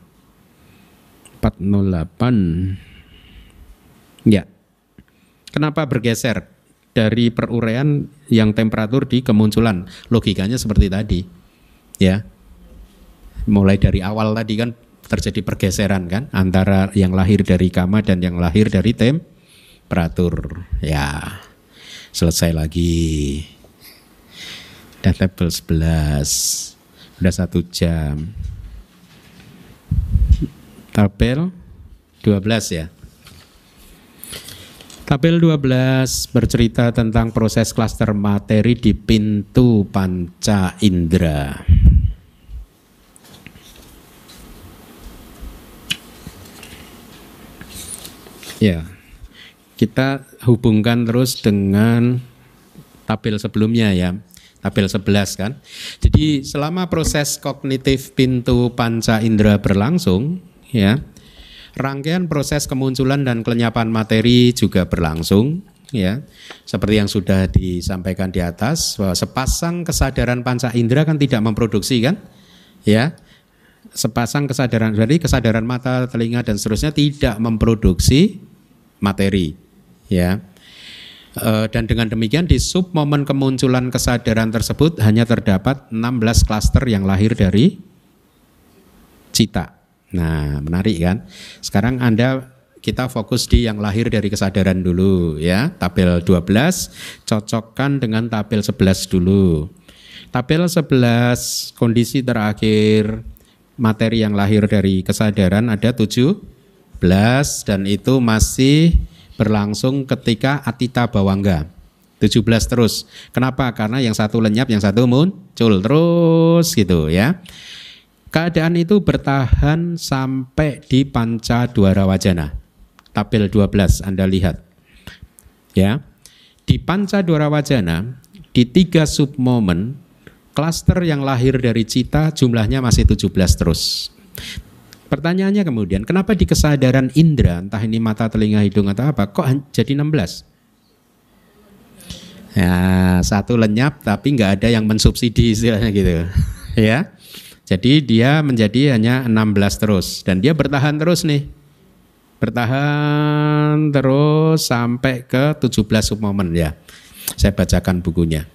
S1: 408. Ya. Kenapa bergeser dari peruraian yang temperatur di kemunculan? Logikanya seperti tadi. Ya. Mulai dari awal tadi kan terjadi pergeseran kan antara yang lahir dari kama dan yang lahir dari temperatur. Ya. Selesai lagi dan level 11 udah satu jam tabel 12 ya Tabel 12 bercerita tentang proses klaster materi di pintu panca indera. Ya, kita hubungkan terus dengan tabel sebelumnya ya tabel 11 kan. Jadi selama proses kognitif pintu panca indera berlangsung ya, rangkaian proses kemunculan dan kelenyapan materi juga berlangsung ya. Seperti yang sudah disampaikan di atas bahwa sepasang kesadaran panca indera kan tidak memproduksi kan? Ya. Sepasang kesadaran dari kesadaran mata, telinga dan seterusnya tidak memproduksi materi ya Eh, dan dengan demikian di sub momen kemunculan kesadaran tersebut hanya terdapat 16 klaster yang lahir dari cita. Nah, menarik kan? Sekarang Anda kita fokus di yang lahir dari kesadaran dulu ya. Tabel 12 cocokkan dengan tabel 11 dulu. Tabel 11 kondisi terakhir materi yang lahir dari kesadaran ada 17 dan itu masih berlangsung ketika Atita Bawangga. 17 terus. Kenapa? Karena yang satu lenyap, yang satu muncul terus gitu ya. Keadaan itu bertahan sampai di panca duara wajana. Tabel 12 Anda lihat. Ya. Di panca duara wajana di tiga sub momen klaster yang lahir dari cita jumlahnya masih 17 terus. Pertanyaannya kemudian, kenapa di kesadaran indera, entah ini mata, telinga, hidung atau apa, kok jadi 16? Ya, satu lenyap tapi nggak ada yang mensubsidi istilahnya gitu. ya. Jadi dia menjadi hanya 16 terus dan dia bertahan terus nih. Bertahan terus sampai ke 17 submomen ya. Saya bacakan bukunya.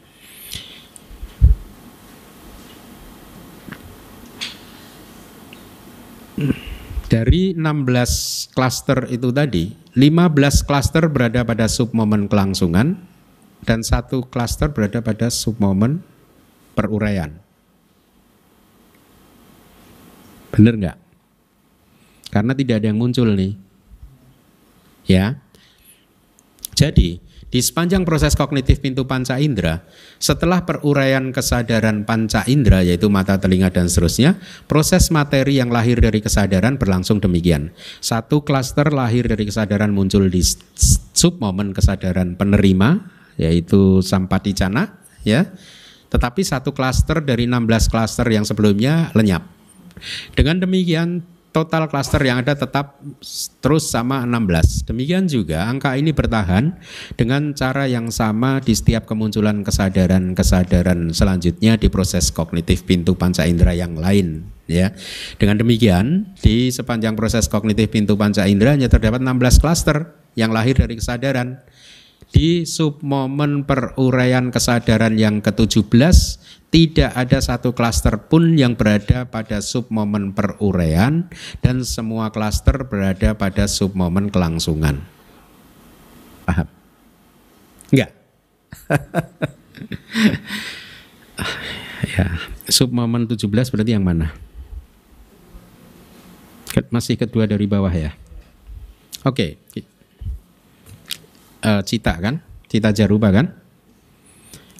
S1: Dari 16 klaster itu tadi, 15 klaster berada pada submomen kelangsungan dan satu klaster berada pada submomen peruraian. Benar nggak? Karena tidak ada yang muncul nih. Ya. Jadi, di sepanjang proses kognitif pintu panca indera, setelah peruraian kesadaran panca indera yaitu mata, telinga dan seterusnya, proses materi yang lahir dari kesadaran berlangsung demikian. Satu klaster lahir dari kesadaran muncul di sub momen kesadaran penerima yaitu sampaticana ya. Tetapi satu klaster dari 16 klaster yang sebelumnya lenyap. Dengan demikian total klaster yang ada tetap terus sama 16. Demikian juga angka ini bertahan dengan cara yang sama di setiap kemunculan kesadaran-kesadaran selanjutnya di proses kognitif pintu panca indera yang lain ya. Dengan demikian di sepanjang proses kognitif pintu panca indera hanya terdapat 16 klaster yang lahir dari kesadaran. Di submomen peruraian kesadaran yang ke-17 tidak ada satu klaster pun yang berada pada submomen peruraian dan semua klaster berada pada submomen kelangsungan. Paham? Enggak? ya, submomen 17 berarti yang mana? Masih kedua dari bawah ya. Oke. Okay. Uh, cita kan? Cita jaruba kan?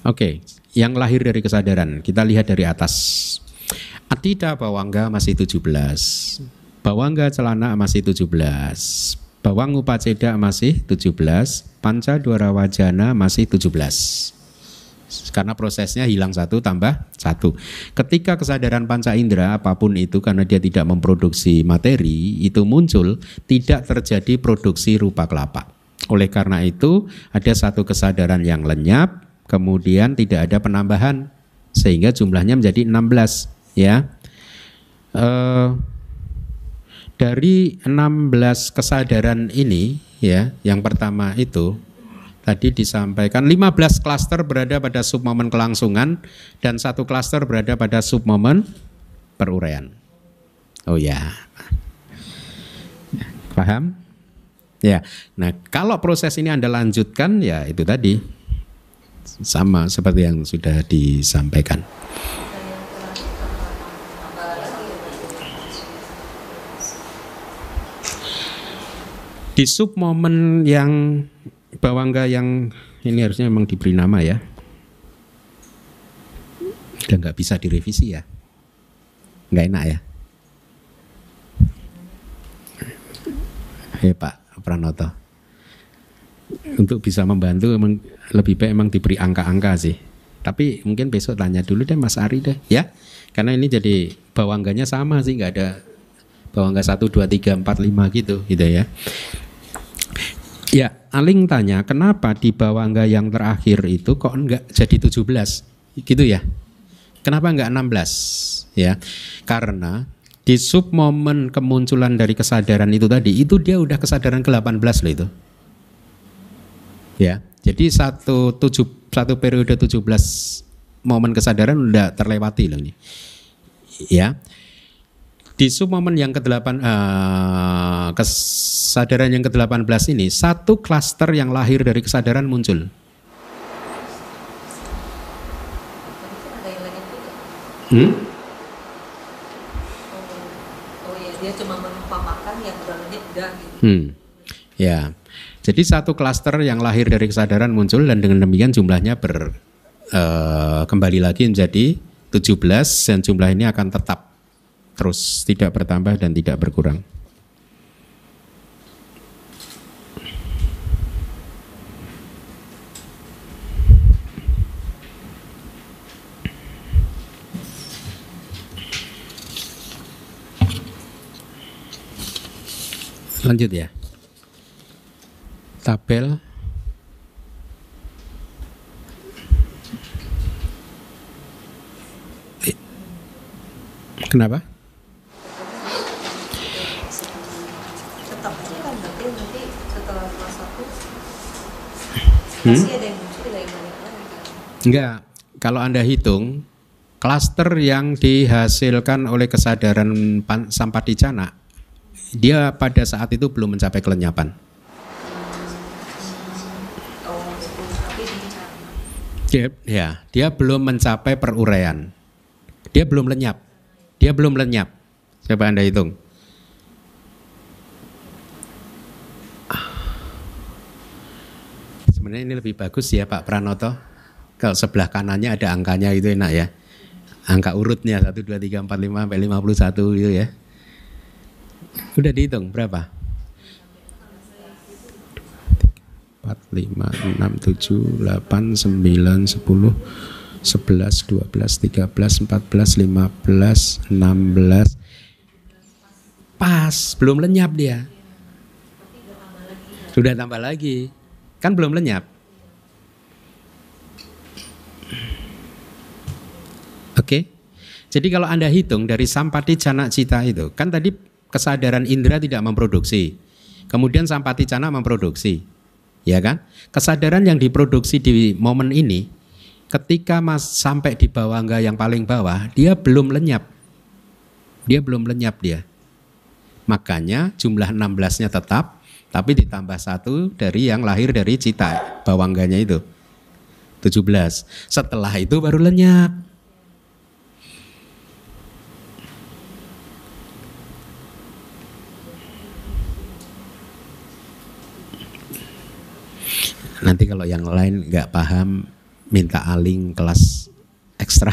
S1: Oke, okay yang lahir dari kesadaran. Kita lihat dari atas. Atida Bawangga masih 17. Bawangga celana masih 17. Bawang upaceda masih 17. Panca Dwara Wajana masih 17 karena prosesnya hilang satu tambah satu. Ketika kesadaran panca indera apa pun itu karena dia tidak memproduksi materi itu muncul tidak terjadi produksi rupa kelapa. Oleh karena itu ada satu kesadaran yang lenyap kemudian tidak ada penambahan sehingga jumlahnya menjadi 16 ya. Uh, dari 16 kesadaran ini ya, yang pertama itu tadi disampaikan 15 klaster berada pada submomen kelangsungan dan satu klaster berada pada submomen peruraian. Oh ya. Paham? Ya. Nah, kalau proses ini Anda lanjutkan ya itu tadi sama seperti yang sudah disampaikan. Di sub momen yang bawangga yang ini harusnya memang diberi nama ya. Dan nggak bisa direvisi ya. Nggak enak ya. Hei Pak Pranoto. Untuk bisa membantu memang lebih baik emang diberi angka-angka sih. Tapi mungkin besok tanya dulu deh Mas Ari deh ya. Karena ini jadi bawangganya sama sih nggak ada bawangga 1 2 3 4 5 gitu gitu ya. Ya, Aling tanya, kenapa di bawangga yang terakhir itu kok enggak jadi 17? Gitu ya. Kenapa enggak 16? Ya. Karena di sub momen kemunculan dari kesadaran itu tadi, itu dia udah kesadaran ke-18 loh itu. Ya. Jadi satu tujuh satu periode 17 momen kesadaran udah terlewati loh ini. Ya. Di sub momen yang ke-8 uh, kesadaran yang ke-18 ini satu klaster yang lahir dari kesadaran muncul. Hmm? Oh, oh ya, dia cuma menumpamakan yang udah udah gitu. Hmm. Ya. Jadi satu klaster yang lahir dari kesadaran muncul dan dengan demikian jumlahnya ber uh, kembali lagi menjadi 17 dan jumlah ini akan tetap terus tidak bertambah dan tidak berkurang. Lanjut ya tabel Kenapa? Hmm? Enggak. Kalau Anda hitung, klaster yang dihasilkan oleh kesadaran Sampaticana, dia pada saat itu belum mencapai kelenyapan. Dia, ya, dia belum mencapai peruraian. Dia belum lenyap. Dia belum lenyap. Coba Anda hitung. Sebenarnya ini lebih bagus ya Pak Pranoto. Kalau sebelah kanannya ada angkanya itu enak ya. Angka urutnya 1, 2, 3, 4, 5 sampai 51 gitu ya. Udah dihitung berapa? 4, 5, 6, 7, 8, 9, 10, 11, 12, 13, 14, 15, 16. Pas, belum lenyap dia. Sudah tambah lagi. Kan belum lenyap. Oke. Jadi kalau Anda hitung dari sampati jana cita itu, kan tadi kesadaran indera tidak memproduksi. Kemudian sampati cana memproduksi. Ya kan? Kesadaran yang diproduksi di momen ini ketika Mas sampai di bawah enggak yang paling bawah, dia belum lenyap. Dia belum lenyap dia. Makanya jumlah 16-nya tetap, tapi ditambah satu dari yang lahir dari cita bawangganya itu. 17. Setelah itu baru lenyap. Nanti kalau yang lain nggak paham minta aling kelas ekstra.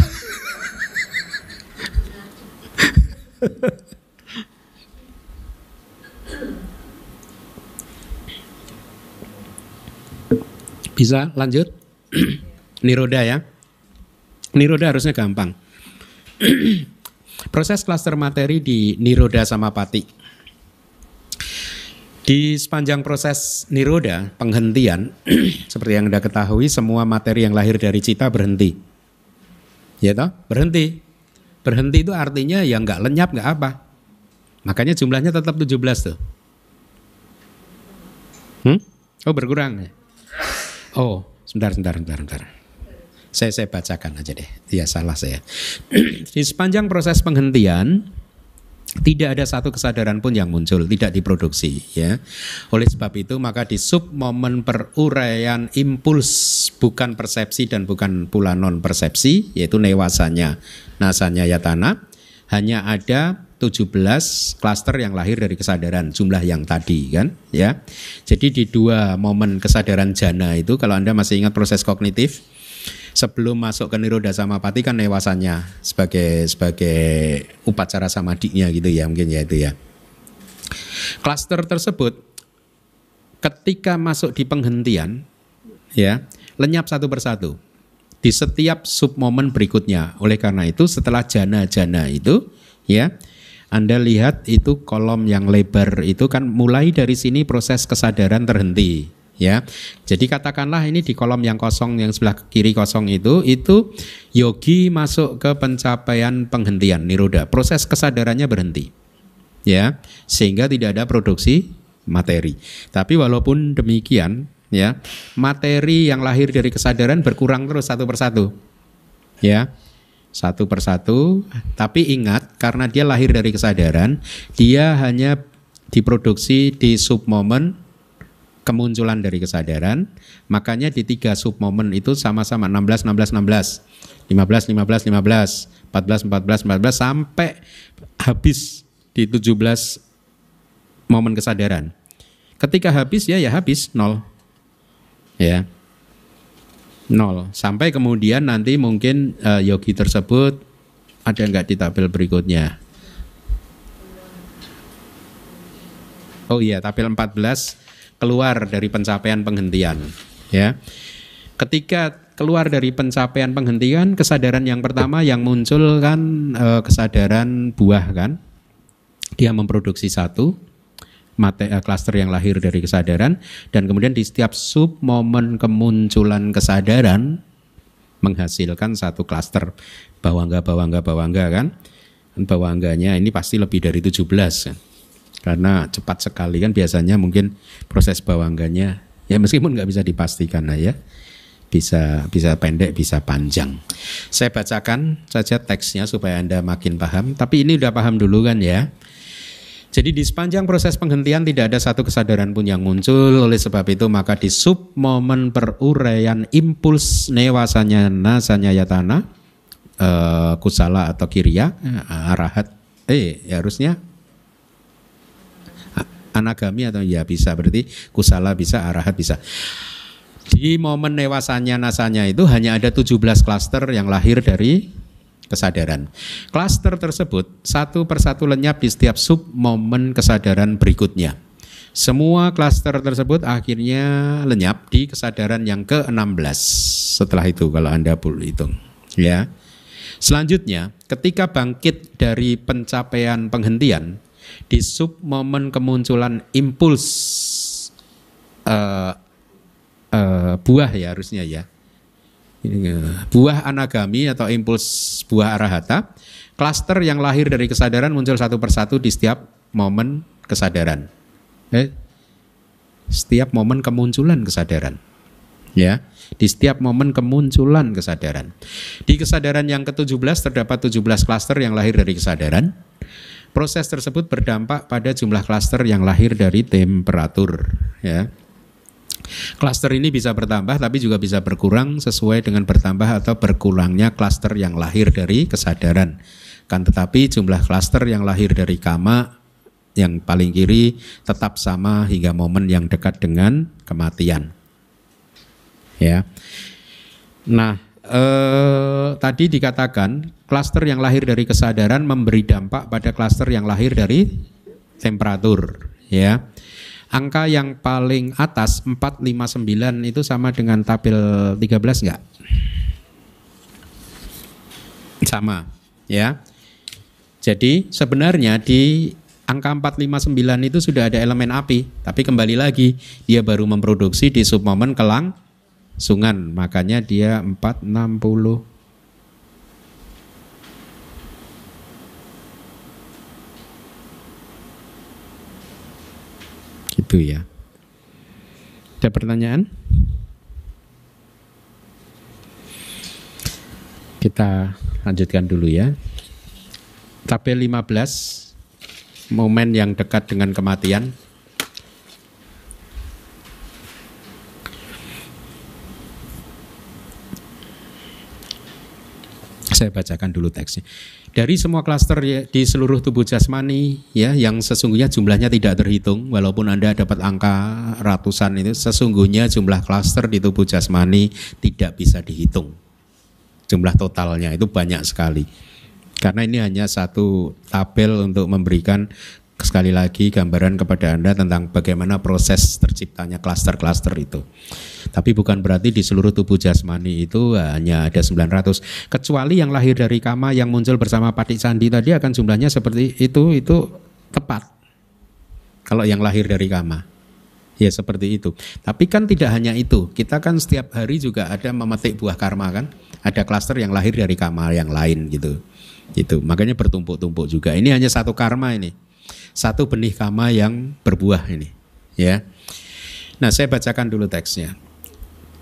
S1: Bisa lanjut? Niroda ya. Niroda harusnya gampang. Proses klaster materi di Niroda sama Pati. Di sepanjang proses niroda, penghentian, seperti yang Anda ketahui, semua materi yang lahir dari cita berhenti. Ya toh? Berhenti. Berhenti itu artinya ya nggak lenyap, nggak apa. Makanya jumlahnya tetap 17 tuh. Hmm? Oh berkurang ya? Oh, sebentar, sebentar, sebentar, sebentar. Saya, saya bacakan aja deh. Ya salah saya. Di sepanjang proses penghentian, tidak ada satu kesadaran pun yang muncul, tidak diproduksi ya. Oleh sebab itu maka di sub momen peruraian impuls bukan persepsi dan bukan pula non persepsi yaitu newasanya nasanya yatana hanya ada 17 klaster yang lahir dari kesadaran jumlah yang tadi kan ya. Jadi di dua momen kesadaran jana itu kalau Anda masih ingat proses kognitif sebelum masuk ke niroda samapati kan newasannya sebagai sebagai upacara samadinya gitu ya mungkin ya itu ya. Klaster tersebut ketika masuk di penghentian ya lenyap satu persatu di setiap sub momen berikutnya. Oleh karena itu setelah jana-jana itu ya anda lihat itu kolom yang lebar itu kan mulai dari sini proses kesadaran terhenti ya. Jadi katakanlah ini di kolom yang kosong yang sebelah kiri kosong itu itu yogi masuk ke pencapaian penghentian niroda. Proses kesadarannya berhenti. Ya, sehingga tidak ada produksi materi. Tapi walaupun demikian, ya, materi yang lahir dari kesadaran berkurang terus satu persatu. Ya. Satu persatu, tapi ingat karena dia lahir dari kesadaran, dia hanya diproduksi di sub moment kemunculan dari kesadaran. Makanya di tiga sub momen itu sama-sama 16 16 16. 15 15 15, 14 14 14 sampai habis di 17 momen kesadaran. Ketika habis ya ya habis nol. Ya. Nol. Sampai kemudian nanti mungkin uh, yogi tersebut ada nggak di tabel berikutnya? Oh iya, tabel 14 keluar dari pencapaian penghentian ya. Ketika keluar dari pencapaian penghentian kesadaran yang pertama yang muncul kan e, kesadaran buah kan. Dia memproduksi satu mate e, klaster yang lahir dari kesadaran dan kemudian di setiap sub momen kemunculan kesadaran menghasilkan satu klaster bawangga bawangga bawangga kan bawangganya ini pasti lebih dari 17 kan karena cepat sekali kan biasanya mungkin proses bawangganya ya meskipun nggak bisa dipastikan ya bisa bisa pendek bisa panjang. Saya bacakan saja teksnya supaya anda makin paham. Tapi ini udah paham dulu kan ya. Jadi di sepanjang proses penghentian tidak ada satu kesadaran pun yang muncul oleh sebab itu maka di sub momen peruraian impuls newasanya nasanya yatana uh, kusala atau kiria uh, arahat eh ya harusnya anagami atau ya bisa berarti kusala bisa arahat bisa Di momen newasanya nasanya itu hanya ada 17 klaster yang lahir dari kesadaran. Klaster tersebut satu persatu lenyap di setiap sub momen kesadaran berikutnya. Semua klaster tersebut akhirnya lenyap di kesadaran yang ke-16 setelah itu kalau Anda hitung. Ya. Selanjutnya, ketika bangkit dari pencapaian penghentian di sub momen kemunculan impuls uh, uh, buah ya harusnya ya. Buah anagami atau impuls buah arahata, klaster yang lahir dari kesadaran muncul satu persatu di setiap momen kesadaran. Eh, setiap momen kemunculan kesadaran ya. Di setiap momen kemunculan kesadaran. Di kesadaran yang ke-17 terdapat 17 klaster yang lahir dari kesadaran proses tersebut berdampak pada jumlah klaster yang lahir dari temperatur ya Klaster ini bisa bertambah tapi juga bisa berkurang sesuai dengan bertambah atau berkurangnya klaster yang lahir dari kesadaran. Kan tetapi jumlah klaster yang lahir dari kama yang paling kiri tetap sama hingga momen yang dekat dengan kematian. Ya. Nah, eh, tadi dikatakan klaster yang lahir dari kesadaran memberi dampak pada klaster yang lahir dari temperatur, ya. Angka yang paling atas 459 itu sama dengan tabel 13 enggak? Sama, ya. Jadi sebenarnya di angka 459 itu sudah ada elemen api, tapi kembali lagi dia baru memproduksi di submomen kelang sungan, makanya dia 460 gitu ya. Ada pertanyaan? Kita lanjutkan dulu ya. Tabel 15 momen yang dekat dengan kematian. Saya bacakan dulu teksnya. Dari semua klaster ya, di seluruh tubuh jasmani ya yang sesungguhnya jumlahnya tidak terhitung walaupun Anda dapat angka ratusan itu sesungguhnya jumlah klaster di tubuh jasmani tidak bisa dihitung. Jumlah totalnya itu banyak sekali. Karena ini hanya satu tabel untuk memberikan sekali lagi gambaran kepada Anda tentang bagaimana proses terciptanya klaster-klaster itu. Tapi bukan berarti di seluruh tubuh jasmani itu hanya ada 900. Kecuali yang lahir dari kama yang muncul bersama Patik Sandi tadi akan jumlahnya seperti itu, itu tepat. Kalau yang lahir dari kama. Ya seperti itu. Tapi kan tidak hanya itu. Kita kan setiap hari juga ada memetik buah karma kan. Ada klaster yang lahir dari kama yang lain gitu. Itu makanya bertumpuk-tumpuk juga. Ini hanya satu karma ini, satu benih karma yang berbuah ini, ya. Nah, saya bacakan dulu teksnya.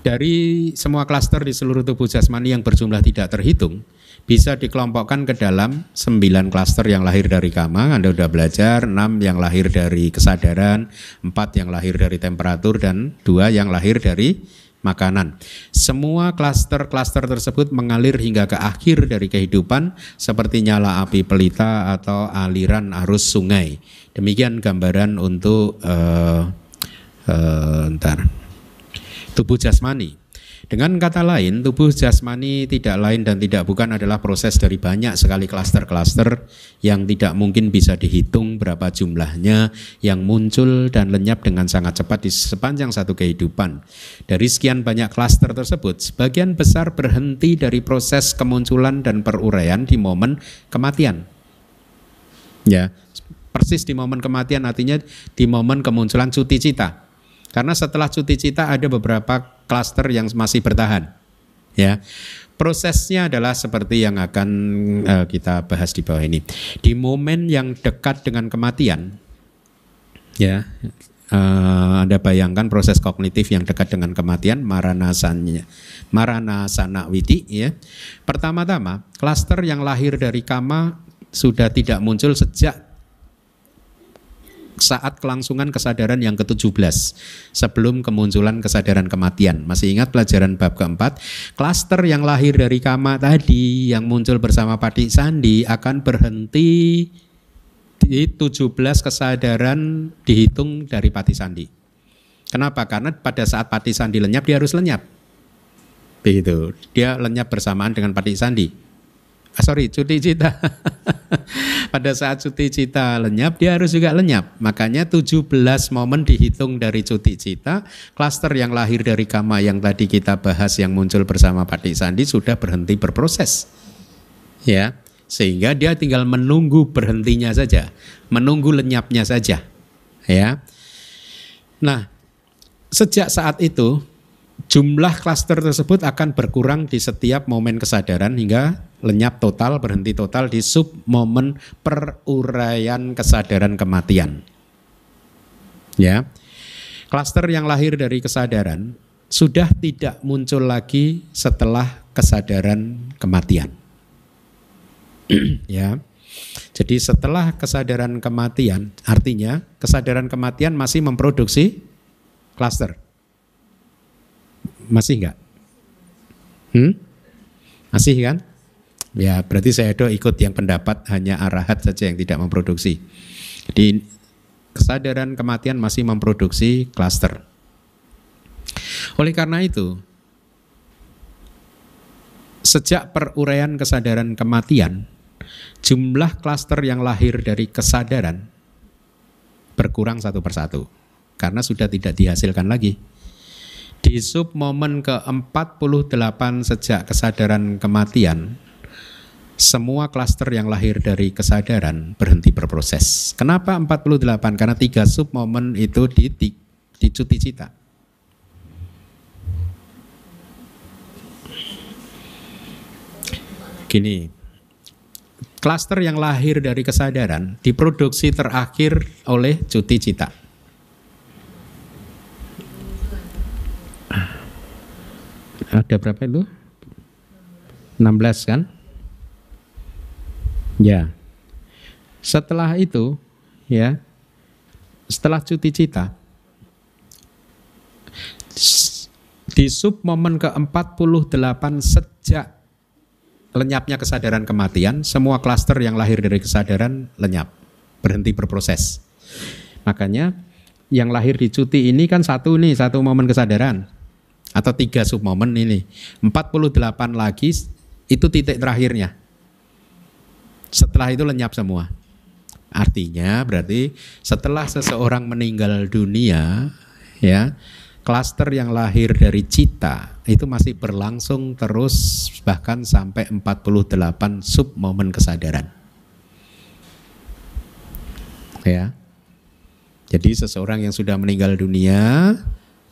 S1: Dari semua klaster di seluruh tubuh jasmani yang berjumlah tidak terhitung, bisa dikelompokkan ke dalam sembilan klaster yang lahir dari kama, Anda sudah belajar, enam yang lahir dari kesadaran, empat yang lahir dari temperatur, dan dua yang lahir dari makanan. Semua klaster-klaster tersebut mengalir hingga ke akhir dari kehidupan seperti nyala api pelita atau aliran arus sungai. Demikian gambaran untuk uh, uh, ntar tubuh jasmani. Dengan kata lain, tubuh jasmani tidak lain dan tidak bukan adalah proses dari banyak sekali klaster-klaster yang tidak mungkin bisa dihitung berapa jumlahnya yang muncul dan lenyap dengan sangat cepat di sepanjang satu kehidupan. Dari sekian banyak klaster tersebut, sebagian besar berhenti dari proses kemunculan dan peruraian di momen kematian. Ya, persis di momen kematian artinya di momen kemunculan cuti cita. Karena setelah cuti cita ada beberapa klaster yang masih bertahan. Ya. Prosesnya adalah seperti yang akan uh, kita bahas di bawah ini. Di momen yang dekat dengan kematian, ya, uh, Anda bayangkan proses kognitif yang dekat dengan kematian, maranasanya, maranasana witi, ya. Pertama-tama, klaster yang lahir dari kama sudah tidak muncul sejak saat kelangsungan kesadaran yang ke-17 sebelum kemunculan kesadaran kematian. Masih ingat pelajaran bab keempat? Klaster yang lahir dari kama tadi yang muncul bersama Padik Sandi akan berhenti di 17 kesadaran dihitung dari Pati Sandi. Kenapa? Karena pada saat pati sandi lenyap dia harus lenyap. Begitu. Dia lenyap bersamaan dengan pati sandi. Ah, sorry, cuti cita. pada saat cuti cita lenyap, dia harus juga lenyap. Makanya 17 momen dihitung dari cuti cita. Klaster yang lahir dari kama yang tadi kita bahas yang muncul bersama pati sandi sudah berhenti berproses. Ya, sehingga dia tinggal menunggu berhentinya saja, menunggu lenyapnya saja. Ya. Nah, sejak saat itu jumlah klaster tersebut akan berkurang di setiap momen kesadaran hingga lenyap total, berhenti total di sub momen peruraian kesadaran kematian. Ya. Klaster yang lahir dari kesadaran sudah tidak muncul lagi setelah kesadaran kematian. ya. Jadi setelah kesadaran kematian, artinya kesadaran kematian masih memproduksi klaster masih enggak? Hmm? Masih kan? Ya berarti saya do ikut yang pendapat hanya arahat saja yang tidak memproduksi. Jadi kesadaran kematian masih memproduksi klaster. Oleh karena itu, sejak peruraian kesadaran kematian, jumlah klaster yang lahir dari kesadaran berkurang satu persatu karena sudah tidak dihasilkan lagi di sub momen ke-48 sejak kesadaran kematian, semua klaster yang lahir dari kesadaran berhenti berproses. Kenapa 48? Karena tiga sub momen itu di, di, cuti cita. Gini, klaster yang lahir dari kesadaran diproduksi terakhir oleh cuti cita. Ada berapa itu? 16 kan? Ya. Setelah itu, ya, setelah cuti cita, di sub momen ke-48 sejak lenyapnya kesadaran kematian, semua klaster yang lahir dari kesadaran lenyap, berhenti berproses. Makanya yang lahir di cuti ini kan satu nih, satu momen kesadaran atau tiga submomen ini. 48 lagi itu titik terakhirnya. Setelah itu lenyap semua. Artinya berarti setelah seseorang meninggal dunia ya klaster yang lahir dari cita itu masih berlangsung terus bahkan sampai 48 submomen kesadaran. Ya. Jadi seseorang yang sudah meninggal dunia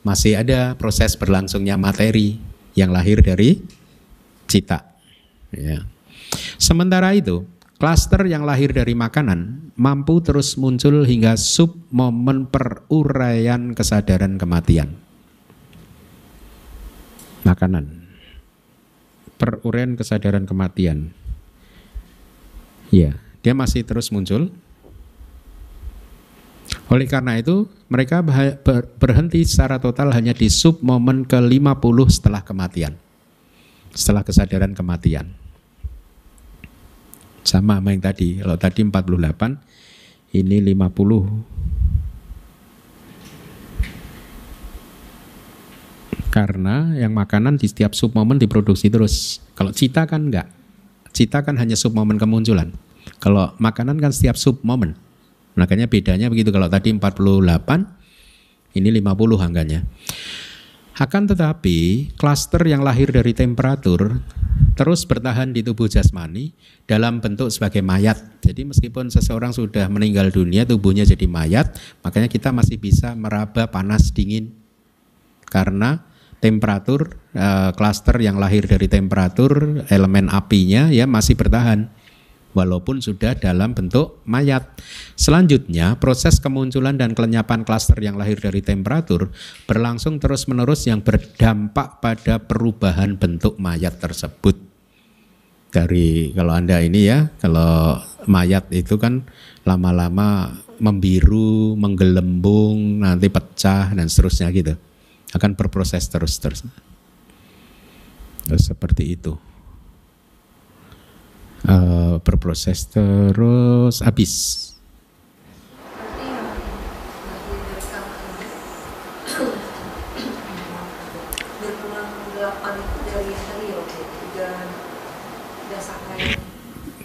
S1: masih ada proses berlangsungnya materi yang lahir dari cita. Ya. Sementara itu, klaster yang lahir dari makanan mampu terus muncul hingga sub momen peruraian kesadaran kematian. Makanan. Peruraian kesadaran kematian. Ya, dia masih terus muncul oleh karena itu, mereka berhenti secara total hanya di sub momen ke-50 setelah kematian. Setelah kesadaran kematian. Sama sama yang tadi. Kalau tadi 48, ini 50. Karena yang makanan di setiap sub momen diproduksi terus. Kalau cita kan enggak. Cita kan hanya sub momen kemunculan. Kalau makanan kan setiap sub momen. Makanya bedanya begitu kalau tadi 48 ini 50 angkanya. Akan tetapi klaster yang lahir dari temperatur terus bertahan di tubuh jasmani dalam bentuk sebagai mayat. Jadi meskipun seseorang sudah meninggal dunia tubuhnya jadi mayat, makanya kita masih bisa meraba panas dingin karena temperatur eh, klaster yang lahir dari temperatur elemen apinya ya masih bertahan walaupun sudah dalam bentuk mayat. Selanjutnya, proses kemunculan dan kelenyapan klaster yang lahir dari temperatur berlangsung terus-menerus yang berdampak pada perubahan bentuk mayat tersebut. Dari kalau Anda ini ya, kalau mayat itu kan lama-lama membiru, menggelembung, nanti pecah dan seterusnya gitu. Akan berproses terus-terus. Seperti itu Eh, berproses terus habis.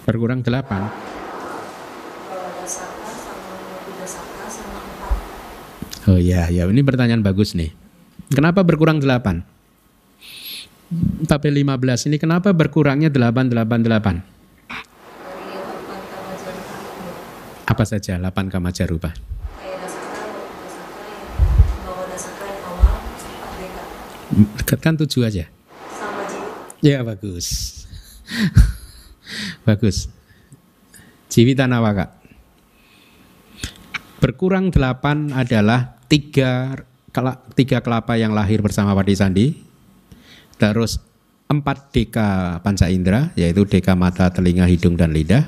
S1: Berkurang
S3: delapan.
S1: Oh ya, ya ini pertanyaan bagus nih. Kenapa berkurang delapan? Tabel 15 ini kenapa berkurangnya
S3: delapan delapan delapan?
S1: Apa saja 8 kama jarupa? Dekatkan 7 aja. Ya bagus. bagus. Jiwita Nawaka. Berkurang 8 adalah tiga, tiga kelapa yang lahir bersama Padi Sandi. Terus empat deka panca indera, yaitu deka mata, telinga, hidung, dan lidah.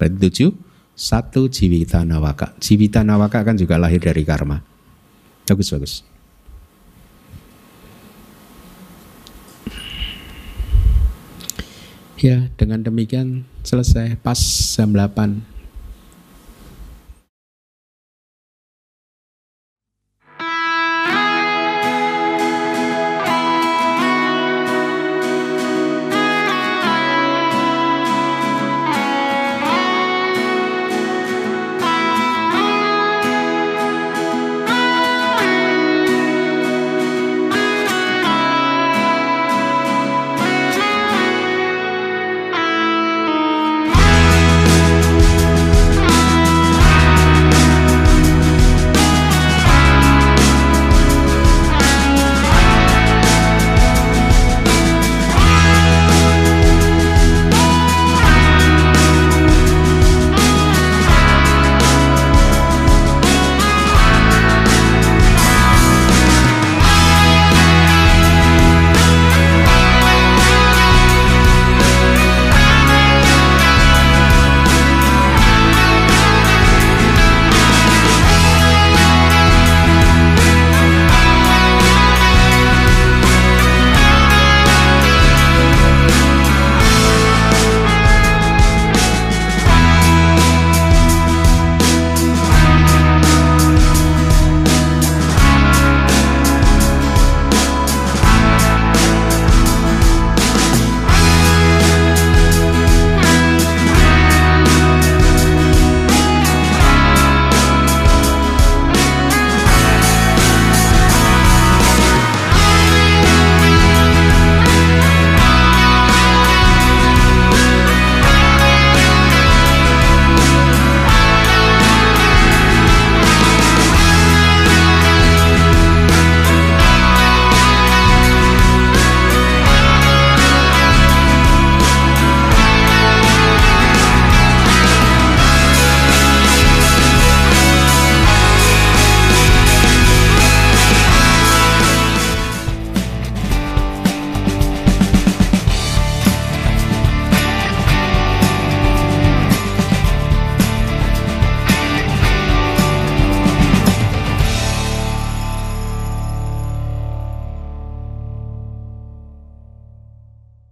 S1: Berarti tujuh. Satu Jiwita Nawaka. Jiwita Nawaka kan juga lahir dari karma. Bagus, bagus. Ya, dengan demikian selesai pas jam 8